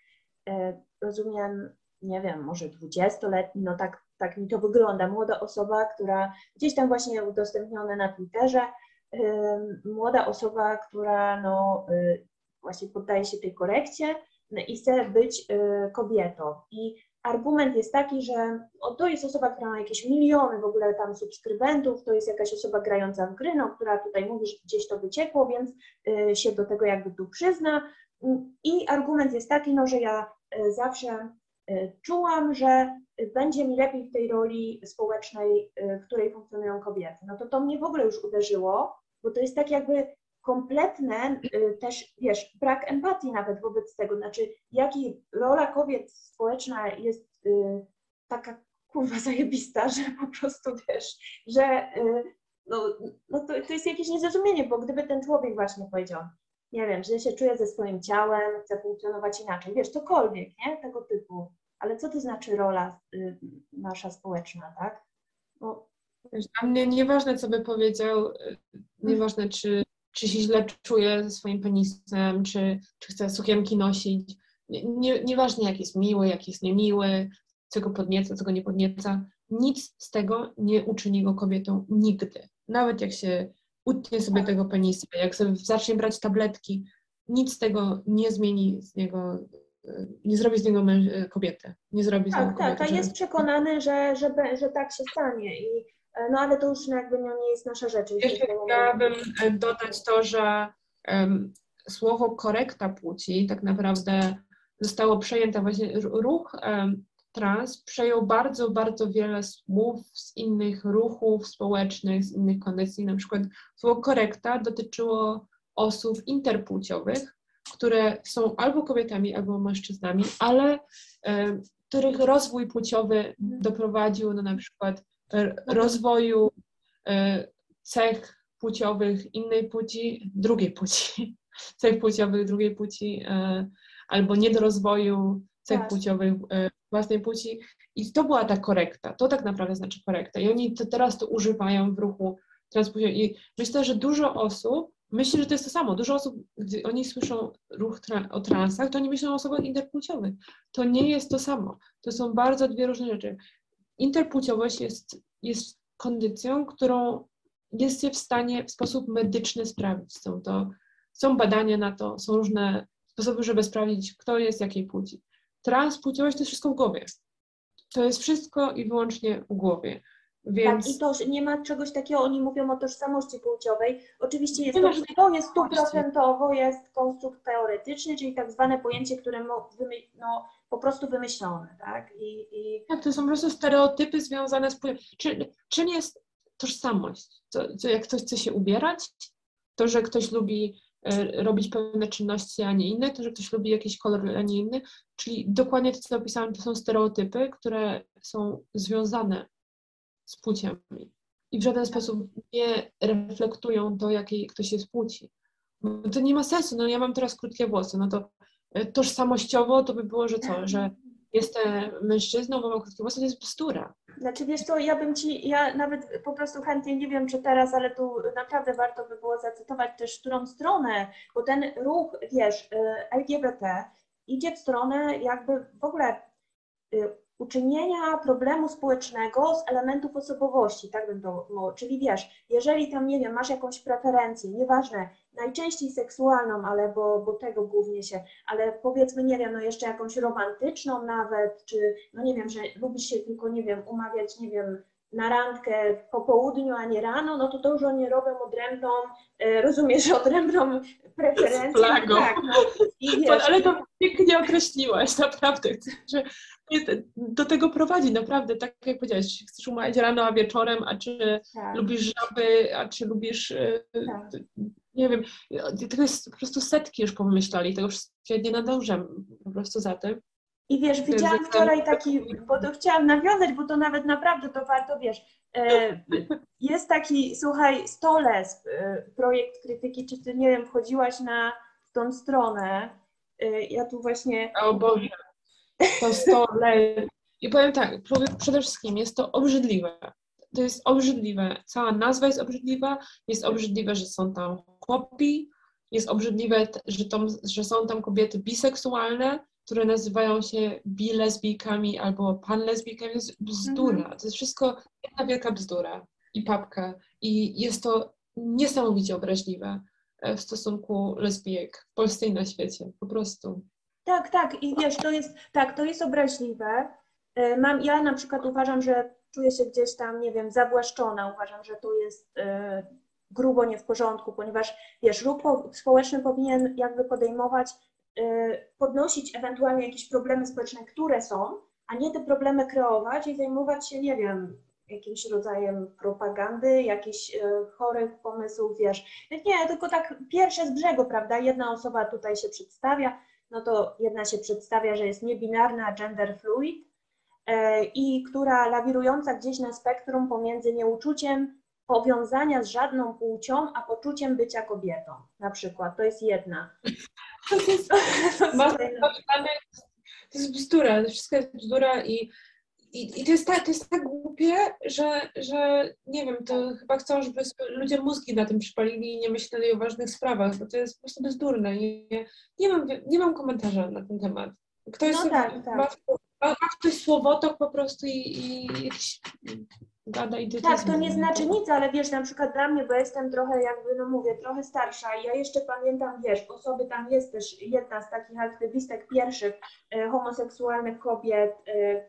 rozumiem, nie wiem, może dwudziestoletni, no tak, tak mi to wygląda, młoda osoba, która gdzieś tam właśnie udostępnione na Twitterze, młoda osoba, która no, y, właśnie poddaje się tej korekcie no i chce być y, kobietą. I argument jest taki, że o, to jest osoba, która ma jakieś miliony w ogóle tam subskrybentów, to jest jakaś osoba grająca w gry, no, która tutaj mówi, że gdzieś to wyciekło, więc y, się do tego jakby tu przyzna. I argument jest taki, no, że ja y, zawsze czułam, że będzie mi lepiej w tej roli społecznej, w której funkcjonują kobiety. No to to mnie w ogóle już uderzyło, bo to jest tak jakby kompletne y, też, wiesz, brak empatii nawet wobec tego, znaczy jaki rola kobiet społeczna jest y, taka kurwa zajebista, że po prostu wiesz, że y, no, no to, to jest jakieś niezrozumienie, bo gdyby ten człowiek właśnie powiedział, nie wiem, że się czuje ze swoim ciałem, chce funkcjonować inaczej, wiesz, cokolwiek, nie, tego typu, ale co to znaczy rola y, nasza społeczna, tak? No, dla mnie nieważne, co by powiedział, nieważne, czy czy się źle czuje ze swoim penisem, czy, czy chce sukienki nosić. Nie, nieważne, jak jest miły, jak jest niemiły, co go podnieca, co go nie podnieca. Nic z tego nie uczyni go kobietą nigdy. Nawet jak się utnie sobie tego penisa, jak sobie zacznie brać tabletki, nic z tego nie zmieni z niego, nie zrobi z niego kobietę. Nie zrobi tak, z niego tak, kobiety. Tak, jest przekonany, że, że, że tak się stanie i E, no ale to już jakby no, nie jest nasza rzecz. Jeszcze chciałabym e, dodać to, że um, słowo korekta płci tak naprawdę zostało przejęte właśnie ruch um, trans przejął bardzo, bardzo wiele słów z innych ruchów społecznych, z innych kondycji. Na przykład słowo korekta dotyczyło osób interpłciowych, które są albo kobietami, albo mężczyznami, ale um, których rozwój płciowy doprowadził do na przykład rozwoju e, cech płciowych innej płci, drugiej płci, cech płciowych drugiej płci, e, albo niedorozwoju cech tak. płciowych e, własnej płci. I to była ta korekta. To tak naprawdę znaczy korekta. I oni to teraz to używają w ruchu transpłciowym. I myślę, że dużo osób myśli, że to jest to samo. Dużo osób, gdy oni słyszą ruch tra o transach, to oni myślą o osobach interpłciowych. To nie jest to samo. To są bardzo dwie różne rzeczy interpłciowość jest, jest kondycją, którą jest się w stanie w sposób medyczny sprawdzić. Są to są badania na to, są różne sposoby, żeby sprawdzić, kto jest jakiej płci. Transpłciowość to jest wszystko w głowie. To jest wszystko i wyłącznie w głowie. Więc... Tak, i to nie ma czegoś takiego, oni mówią o tożsamości płciowej. Oczywiście jest to, to jest stuprocentowo, jest konstrukt teoretyczny, czyli tak zwane pojęcie, które no, po prostu wymyślone, tak? I, i... Tak, to są po prostu stereotypy związane z płcią. Czy, czym jest tożsamość? Co, co, jak ktoś chce się ubierać, to, że ktoś lubi e, robić pewne czynności, a nie inne, to, że ktoś lubi jakiś kolor, a nie inny. Czyli dokładnie to, co opisałam, to są stereotypy, które są związane z płciami i w żaden sposób nie reflektują to, jakiej ktoś jest płci. To nie ma sensu. No ja mam teraz krótkie włosy, no to e, tożsamościowo to by było, że co, że jestem mężczyzną, bo mam krótkie włosy, to jest bzdura. Znaczy wiesz to ja bym Ci, ja nawet po prostu chętnie, nie wiem czy teraz, ale tu naprawdę warto by było zacytować też którą stronę, bo ten ruch, wiesz, e, LGBT idzie w stronę jakby w ogóle e, uczynienia problemu społecznego z elementów osobowości, tak bym to mówił. Czyli wiesz, jeżeli tam, nie wiem, masz jakąś preferencję, nieważne, najczęściej seksualną, ale bo, bo tego głównie się, ale powiedzmy, nie wiem, no jeszcze jakąś romantyczną nawet, czy no nie wiem, że lubisz się tylko, nie wiem, umawiać, nie wiem, na randkę po południu, a nie rano, no to to już oni robią odrębną, e, rozumiesz, odrębną preferencję. Flagą. Tak, no, wiesz, Ale to pięknie określiłaś, naprawdę. Że do tego prowadzi, naprawdę, tak jak powiedziałaś, chcesz umawiać rano, a wieczorem, a czy tak, lubisz żaby, a czy lubisz, e, tak. nie wiem, tego jest po prostu setki już pomyśleli, tego wszystkiego nie nadążam po prostu za tym. I wiesz, widziałam wczoraj taki, bo to chciałam nawiązać, bo to nawet naprawdę to warto, wiesz, e, jest taki, słuchaj, Stoles, e, projekt krytyki, czy ty, nie wiem, wchodziłaś na tą stronę, e, ja tu właśnie, O Boże, to sto le- I powiem tak, przede wszystkim jest to obrzydliwe. To jest obrzydliwe. Cała nazwa jest obrzydliwa. Jest obrzydliwe, że są tam chłopi. Jest obrzydliwe, że, tam, że są tam kobiety biseksualne, które nazywają się bilesbijkami albo panlesbijkami. To jest bzdura. To jest wszystko jedna wielka bzdura i papka. I jest to niesamowicie obraźliwe e, w stosunku lesbijek w Polsce i na świecie. Po prostu. tak, tak, i wiesz, to jest, tak, to jest obraźliwe. E, Mam, ja na przykład uważam, że czuję się gdzieś tam, nie wiem, zawłaszczona, uważam, że to jest e, grubo nie w porządku, ponieważ, wiesz, ruch po- społeczny powinien jakby podejmować, podnosić ewentualnie jakieś problemy społeczne, które są, a nie te problemy kreować i zajmować się, nie wiem, jakimś rodzajem propagandy, jakichś e, chorych pomysłów, wiesz. Nie, tylko tak pierwsze z brzegu, prawda? Jedna osoba tutaj się przedstawia, no to jedna się przedstawia, że jest niebinarna, gender fluid e, i która lawirująca gdzieś na spektrum pomiędzy nieuczuciem powiązania z żadną płcią, a poczuciem bycia kobietą, na przykład. To jest jedna. To jest, to jest bzdura, to wszystko jest bzdura i, i, i to, jest tak, to jest tak głupie, że, że nie wiem, to chyba chcą, żeby ludzie mózgi na tym przypalili i nie myśleli o ważnych sprawach, bo to jest po prostu bezdurne. Nie, nie, mam, nie mam komentarza na ten temat. Ktoś No tak, tak. Ma, ma, ma ktoś słowotok po prostu i, i jakiś idiotyzm. Tak, to nie znaczy nic, ale wiesz, na przykład dla mnie, bo jestem trochę jakby, no mówię, trochę starsza i ja jeszcze pamiętam, wiesz, osoby, tam jest też jedna z takich aktywistek pierwszych e, homoseksualnych kobiet, e,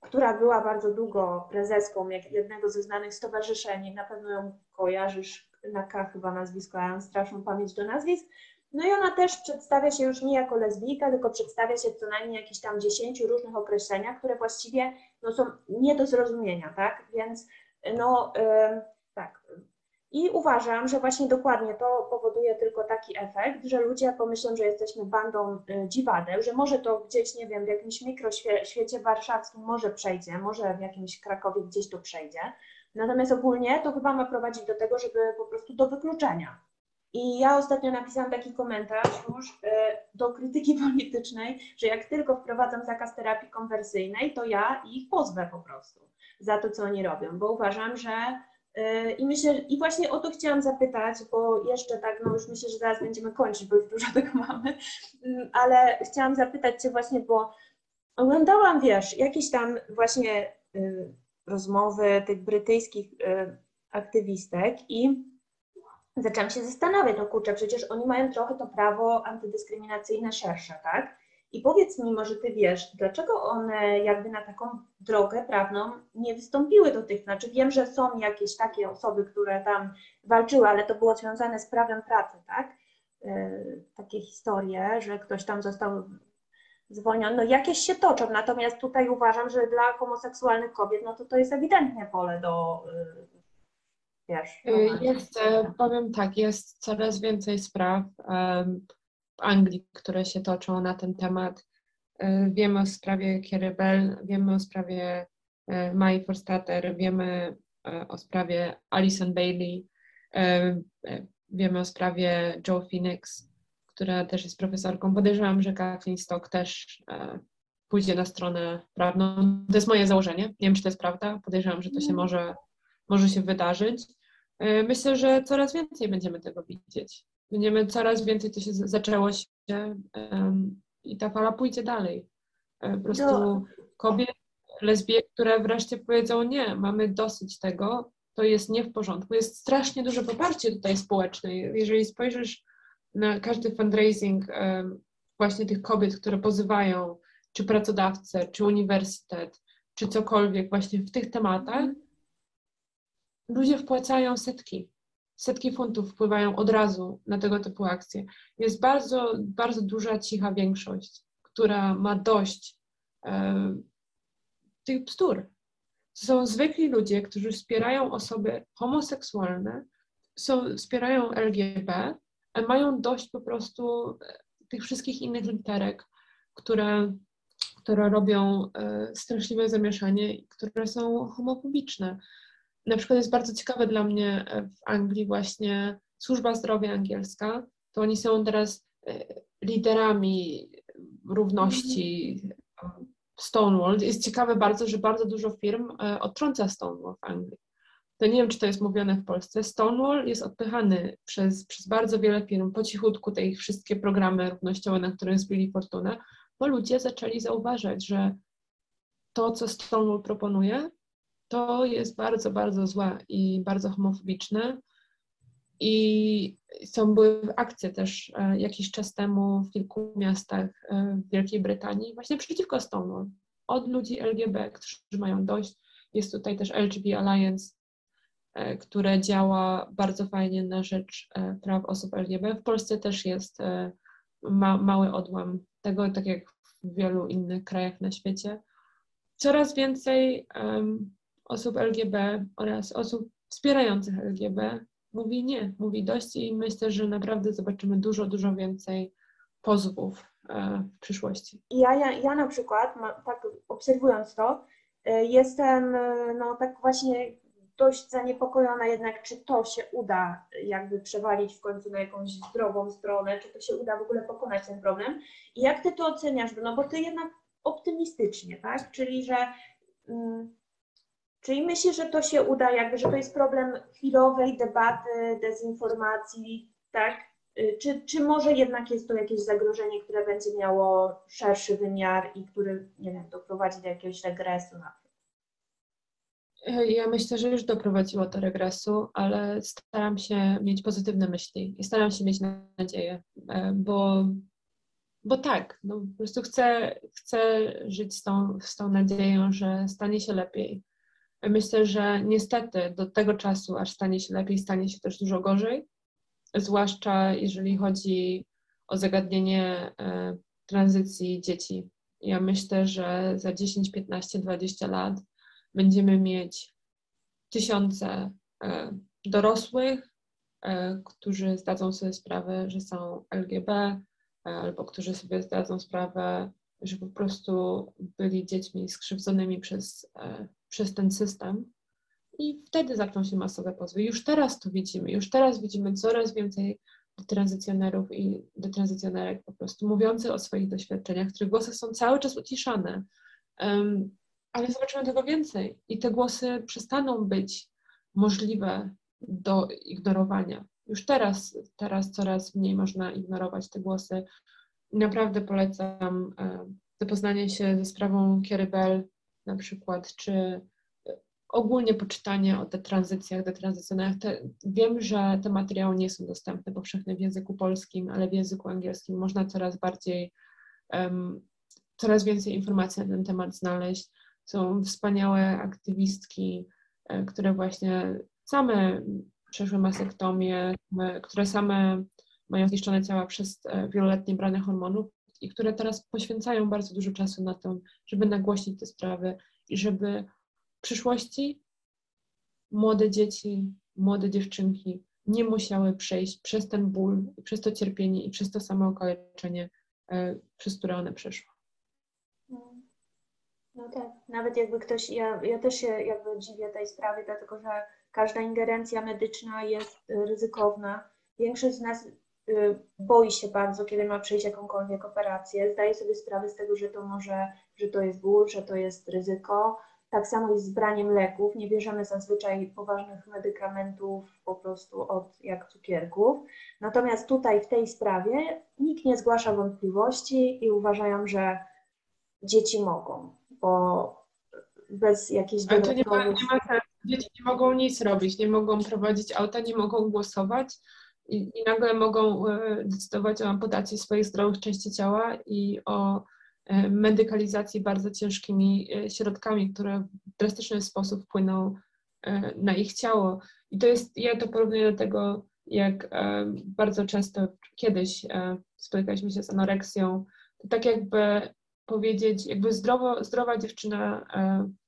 która była bardzo długo prezeską jak- jednego ze znanych stowarzyszeń, na pewno ją kojarzysz, na K chyba nazwisko, ja mam straszną pamięć do nazwisk, no i ona też przedstawia się już nie jako lesbijka, tylko przedstawia się co najmniej jakichś tam dziesięciu różnych określeniach, które właściwie no, są nie do zrozumienia, tak? Więc no em, tak. I uważam, że właśnie dokładnie to powoduje tylko taki efekt, że ludzie pomyślą, że jesteśmy bandą y, dziwadeł, że może to gdzieś, nie wiem, w jakimś mikroświecie warszawskim może przejdzie, może w jakimś Krakowie gdzieś to przejdzie. Natomiast ogólnie to chyba ma prowadzić do tego, żeby po prostu do wykluczenia. I ja ostatnio napisałam taki komentarz już y, do krytyki politycznej, że jak tylko wprowadzam zakaz terapii konwersyjnej, to ja ich pozwę po prostu za to, co oni robią, bo uważam, że y, i myślę, i właśnie o to chciałam zapytać, bo jeszcze tak, no już myślę, że zaraz będziemy kończyć, bo już dużo tego mamy, Mm, ale chciałam zapytać Cię właśnie, bo oglądałam, wiesz, jakieś tam właśnie y, rozmowy tych brytyjskich y, aktywistek i zaczęłam się zastanawiać, no kurczę, przecież oni mają trochę to prawo antydyskryminacyjne szersze, tak? I powiedz mi, może ty wiesz, dlaczego one jakby na taką drogę prawną nie wystąpiły do tych, znaczy wiem, że są jakieś takie osoby, które tam walczyły, ale to było związane z prawem pracy, tak? Yy, takie historie, że ktoś tam został zwolniony, no jakieś się toczą, natomiast tutaj uważam, że dla homoseksualnych kobiet, no to to jest ewidentnie pole do, yy, wiesz, Y, romansu. Jest, e, powiem tak, jest coraz więcej spraw w Anglii, które się toczą na ten temat. E, Wiemy o sprawie Kiery Bell, wiemy o sprawie e, Mai Forstater, wiemy e, o sprawie Alison Bailey, wiemy o sprawie Joe Phoenix, która też jest profesorką. Podejrzewam, że Kathleen Stock też pójdzie na stronę prawną. To jest moje założenie. Nie wiem, czy to jest prawda. Podejrzewam, że to się może, może się wydarzyć. E, Myślę, że coraz więcej będziemy tego widzieć. Będziemy coraz więcej, to się zaczęło się em, i ta fala pójdzie dalej. E, Po prostu No. kobiet, lesbijek, które wreszcie powiedzą nie, mamy dosyć tego, to jest nie w porządku. Jest strasznie duże poparcie tutaj społeczne. Jeżeli spojrzysz na każdy fundraising em, właśnie tych kobiet, które pozywają czy pracodawcę, czy uniwersytet, czy cokolwiek właśnie w tych tematach, ludzie wpłacają setki. Setki funtów wpływają od razu na tego typu akcje. Jest bardzo, bardzo duża, cicha większość, która ma dość e, tych bzdur. To są zwykli ludzie, którzy wspierają osoby homoseksualne, są, wspierają LGB, mają dość po prostu e, tych wszystkich innych literek, które, które robią e, straszliwe zamieszanie które są homofobiczne. Na przykład jest bardzo ciekawe dla mnie e, w Anglii właśnie służba zdrowia angielska, to oni są teraz e, liderami równości e, Stonewall. Jest ciekawe bardzo, że bardzo dużo firm odtrąca Stonewall w Anglii. To nie wiem, czy to jest mówione w Polsce. Stonewall jest odpychany przez, przez bardzo wiele firm po cichutku, te ich wszystkie programy równościowe, na których zbili fortunę, bo ludzie zaczęli zauważać, że to, co Stonewall proponuje, to jest bardzo, bardzo złe i bardzo homofobiczne. I są były akcje też e, jakiś czas temu w kilku miastach e, w Wielkiej Brytanii właśnie przeciwko Stonewall. Od ludzi LGBT, którzy mają dość. Jest tutaj też LGB Alliance, e, które działa bardzo fajnie na rzecz praw osób LGBT. W Polsce też jest ma, mały odłam tego, tak jak w wielu innych krajach na świecie. Coraz więcej em, osób LGBT oraz osób wspierających LGBT mówi nie, mówi dość i myślę, że naprawdę zobaczymy dużo, dużo więcej pozwów e, w przyszłości. Ja, ja, ja na przykład, tak obserwując to, y, jestem y, no tak właśnie dość zaniepokojona jednak, czy to się uda jakby przewalić w końcu na jakąś zdrową stronę, czy to się uda w ogóle pokonać ten problem. I jak ty to oceniasz? No bo ty jednak optymistycznie, tak? Czyli, że mm, czyli myślisz, że to się uda, jakby, że to jest problem chwilowej debaty, dezinformacji, tak? Y, Czy, czy może jednak jest to jakieś zagrożenie, które będzie miało szerszy wymiar i który, nie wiem, doprowadzi do jakiegoś regresu na? E, Ja myślę, że już doprowadziło do regresu, ale staram się mieć pozytywne myśli i staram się mieć nadzieję, e, bo, bo tak, no, po prostu chcę, chcę żyć z tą, z tą nadzieją, że stanie się lepiej. Myślę, że niestety do tego czasu, aż stanie się lepiej, stanie się też dużo gorzej, zwłaszcza jeżeli chodzi o zagadnienie e, tranzycji dzieci. Ja myślę, że za 10, 15, 20 lat będziemy mieć tysiące e, dorosłych, e, którzy zdadzą sobie sprawę, że są LGB, albo którzy sobie zdadzą sprawę, że po prostu byli dziećmi skrzywdzonymi przez, przez ten system. I wtedy zaczną się masowe pozwy. Już teraz to widzimy, już teraz widzimy coraz więcej tranzycjonerów i detranzycjonerek po prostu mówiących o swoich doświadczeniach, których głosy są cały czas uciszane. Em, ale zobaczymy tego więcej i te głosy przestaną być możliwe do ignorowania. Już teraz, teraz coraz mniej można ignorować te głosy. Naprawdę polecam zapoznanie się ze sprawą Kiery Bell na przykład, czy e, ogólnie poczytanie o detranzycjach, detranzycjonach. Te, wiem, że te materiały nie są dostępne powszechnie w języku polskim, ale w języku angielskim można coraz bardziej, em, coraz więcej informacji na ten temat znaleźć. Są wspaniałe aktywistki, e, które właśnie same przeszły masektomię, które same mają zniszczone ciała przez e, wieloletnie branie hormonów i które teraz poświęcają bardzo dużo czasu na to, żeby nagłośnić te sprawy i żeby w przyszłości młode dzieci, młode dziewczynki nie musiały przejść przez ten ból, przez to cierpienie i przez to samo okaleczenie, e, przez które one przeszły. No, no tak, nawet jakby ktoś, ja, ja też się jakby dziwię tej sprawie, dlatego że każda ingerencja medyczna jest ryzykowna. Większość z nas boi się bardzo, kiedy ma przejść jakąkolwiek operację. Zdaje sobie sprawę z tego, że to może, że to jest ból, że to jest ryzyko. Tak samo jest z braniem leków. Nie bierzemy zazwyczaj poważnych medykamentów po prostu od jak cukierków. Natomiast tutaj w tej sprawie nikt nie zgłasza wątpliwości i uważają, że dzieci mogą, bo bez jakichś Ale to nie ma, nie ma sensu. Dzieci nie mogą nic robić, nie mogą prowadzić auta, nie mogą głosować i, i nagle mogą e, decydować o amputacji swoich zdrowych części ciała i o e, medykalizacji bardzo ciężkimi e, środkami, które w drastyczny sposób wpłyną na ich ciało. I to jest, ja to porównuję do tego, jak bardzo często kiedyś spotykaliśmy się z anoreksją, to tak jakby powiedzieć, jakby zdrowo, zdrowa dziewczyna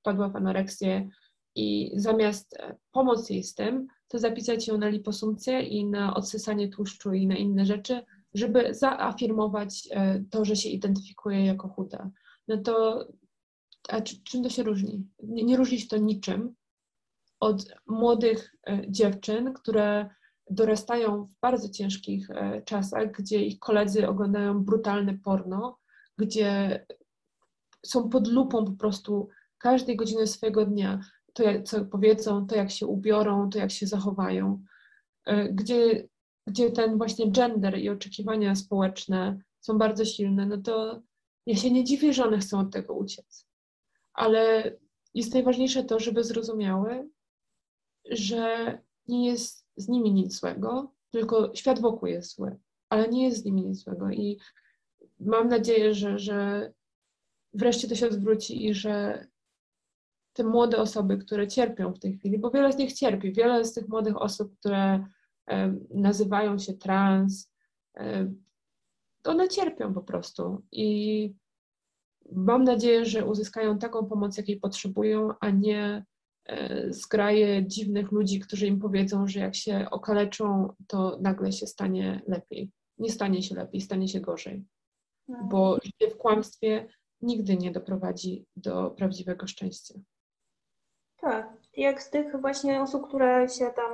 wpadła w anoreksję i zamiast e, pomóc jej z tym, to zapisać ją na liposumpcję i na odsysanie tłuszczu i na inne rzeczy, żeby zaafirmować e, to, że się identyfikuje jako chuda. No to a czy, czym to się różni? Nie, nie różni się to niczym od młodych e, dziewczyn, które dorastają w bardzo ciężkich czasach, gdzie ich koledzy oglądają brutalne porno, gdzie są pod lupą po prostu każdej godziny swojego dnia. To, co powiedzą, to jak się ubiorą, to jak się zachowają. E, Gdzie, gdzie ten właśnie gender i oczekiwania społeczne są bardzo silne, no to ja się nie dziwię, że one chcą od tego uciec. Ale jest najważniejsze to, żeby zrozumiały, że nie jest z nimi nic złego, tylko świat wokół jest zły, ale nie jest z nimi nic złego. I mam nadzieję, że, że wreszcie to się odwróci i że te młode osoby, które cierpią w tej chwili, bo wiele z nich cierpi, wiele z tych młodych osób, które nazywają się trans, one cierpią po prostu. I mam nadzieję, że uzyskają taką pomoc, jakiej potrzebują, a nie e, zgraje dziwnych ludzi, którzy im powiedzą, że jak się okaleczą, to nagle się stanie lepiej. Nie stanie się lepiej, stanie się gorzej, bo życie w kłamstwie nigdy nie doprowadzi do prawdziwego szczęścia. Tak, jak z tych właśnie osób, które się tam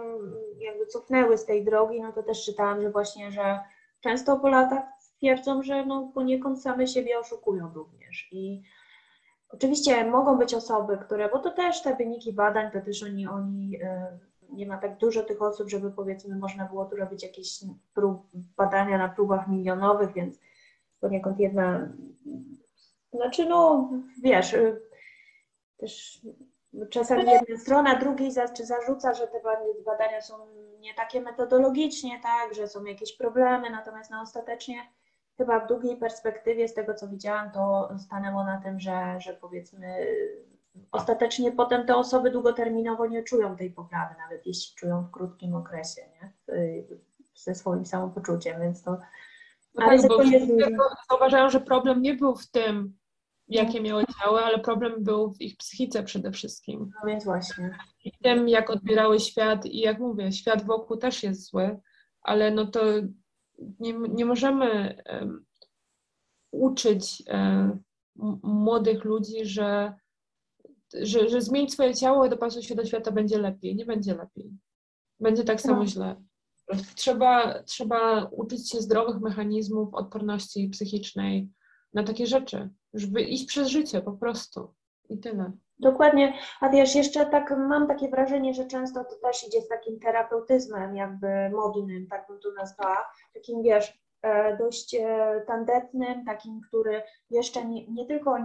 jakby cofnęły z tej drogi, no to też czytałam, że właśnie, że często po latach twierdzą, że no poniekąd same siebie oszukują również. I oczywiście mogą być osoby, które, bo to też te wyniki badań, to też oni, oni e, nie ma tak dużo tych osób, żeby powiedzmy można było tu robić jakieś prób, badania na próbach milionowych, więc poniekąd jedna, znaczy no wiesz, y, też czasami jedna strona drugiej zarzuca, że te bad- badania są nie takie metodologicznie, tak, że są jakieś problemy, natomiast no ostatecznie chyba w długiej perspektywie, z tego co widziałam, to stanęło na tym, że, że powiedzmy ostatecznie potem te osoby długoterminowo nie czują tej poprawy, nawet jeśli czują w krótkim okresie, nie? Ze swoim samopoczuciem, więc to No ale tak, bo jest zauważają, że problem nie był w tym, jakie miały ciało, ale problem był w ich psychice przede wszystkim. No więc właśnie. I tym, jak odbierały świat i jak mówię, świat wokół też jest zły, ale no to nie, nie możemy em, uczyć em, m- młodych ludzi, że, że, że zmienić swoje ciało i dopasuj się do świata będzie lepiej. Nie będzie lepiej. Będzie tak samo No. źle. Trzeba, trzeba uczyć się zdrowych mechanizmów odporności psychicznej na takie rzeczy, żeby iść przez życie po prostu. I tyle. Dokładnie, a wiesz, jeszcze tak mam takie wrażenie, że często to też idzie z takim terapeutyzmem jakby modnym, tak bym to nazwała, takim wiesz, e, dość e, tandetnym, takim, który jeszcze nie, nie tylko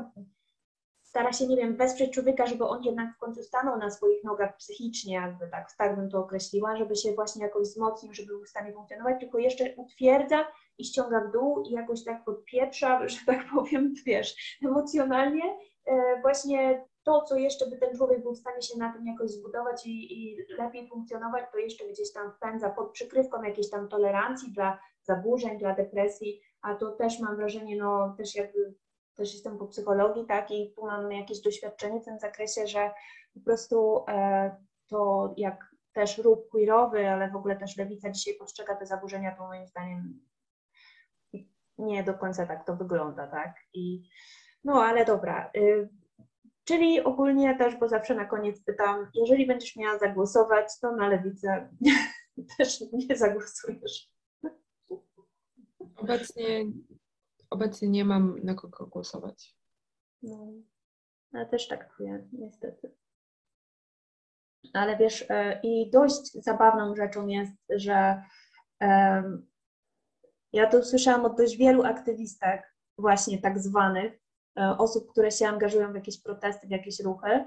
stara się, nie wiem, wesprzeć człowieka, żeby on jednak w końcu stanął na swoich nogach psychicznie, jakby tak, tak bym to określiła, żeby się właśnie jakoś wzmocnił, żeby był w stanie funkcjonować, tylko jeszcze utwierdza i ściąga w dół i jakoś tak podpieprza, że tak powiem, wiesz, emocjonalnie e, właśnie to, co jeszcze by ten człowiek był w stanie się na tym jakoś zbudować i, i lepiej funkcjonować, to jeszcze gdzieś tam wpędza pod przykrywką jakiejś tam tolerancji dla zaburzeń, dla depresji, a to też mam wrażenie, no też jakby też jestem po psychologii, tak, i tu mam jakieś doświadczenie w tym zakresie, że po prostu e, to jak też ruch queerowy, ale w ogóle też lewica dzisiaj postrzega te zaburzenia, to moim zdaniem nie do końca tak to wygląda, tak, i no ale dobra, y, Czyli ogólnie też, bo zawsze na koniec pytam, jeżeli będziesz miała zagłosować, to na lewicę też nie zagłosujesz. Obecnie, obecnie nie mam na kogo głosować. No, ja też tak czuję, niestety. Ale wiesz, e, i dość zabawną rzeczą jest, że em, ja to słyszałam od dość wielu aktywistek, właśnie tak zwanych, e, osób, które się angażują w jakieś protesty, w jakieś ruchy,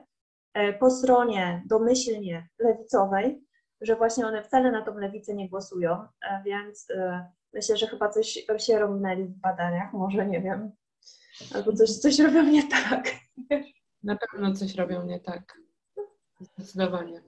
po stronie domyślnie lewicowej, że właśnie one wcale na tą lewicę nie głosują, więc myślę, że chyba coś się romnęli w badaniach, może nie wiem, albo coś, coś robią nie tak. Na pewno coś robią nie tak. Zdecydowanie.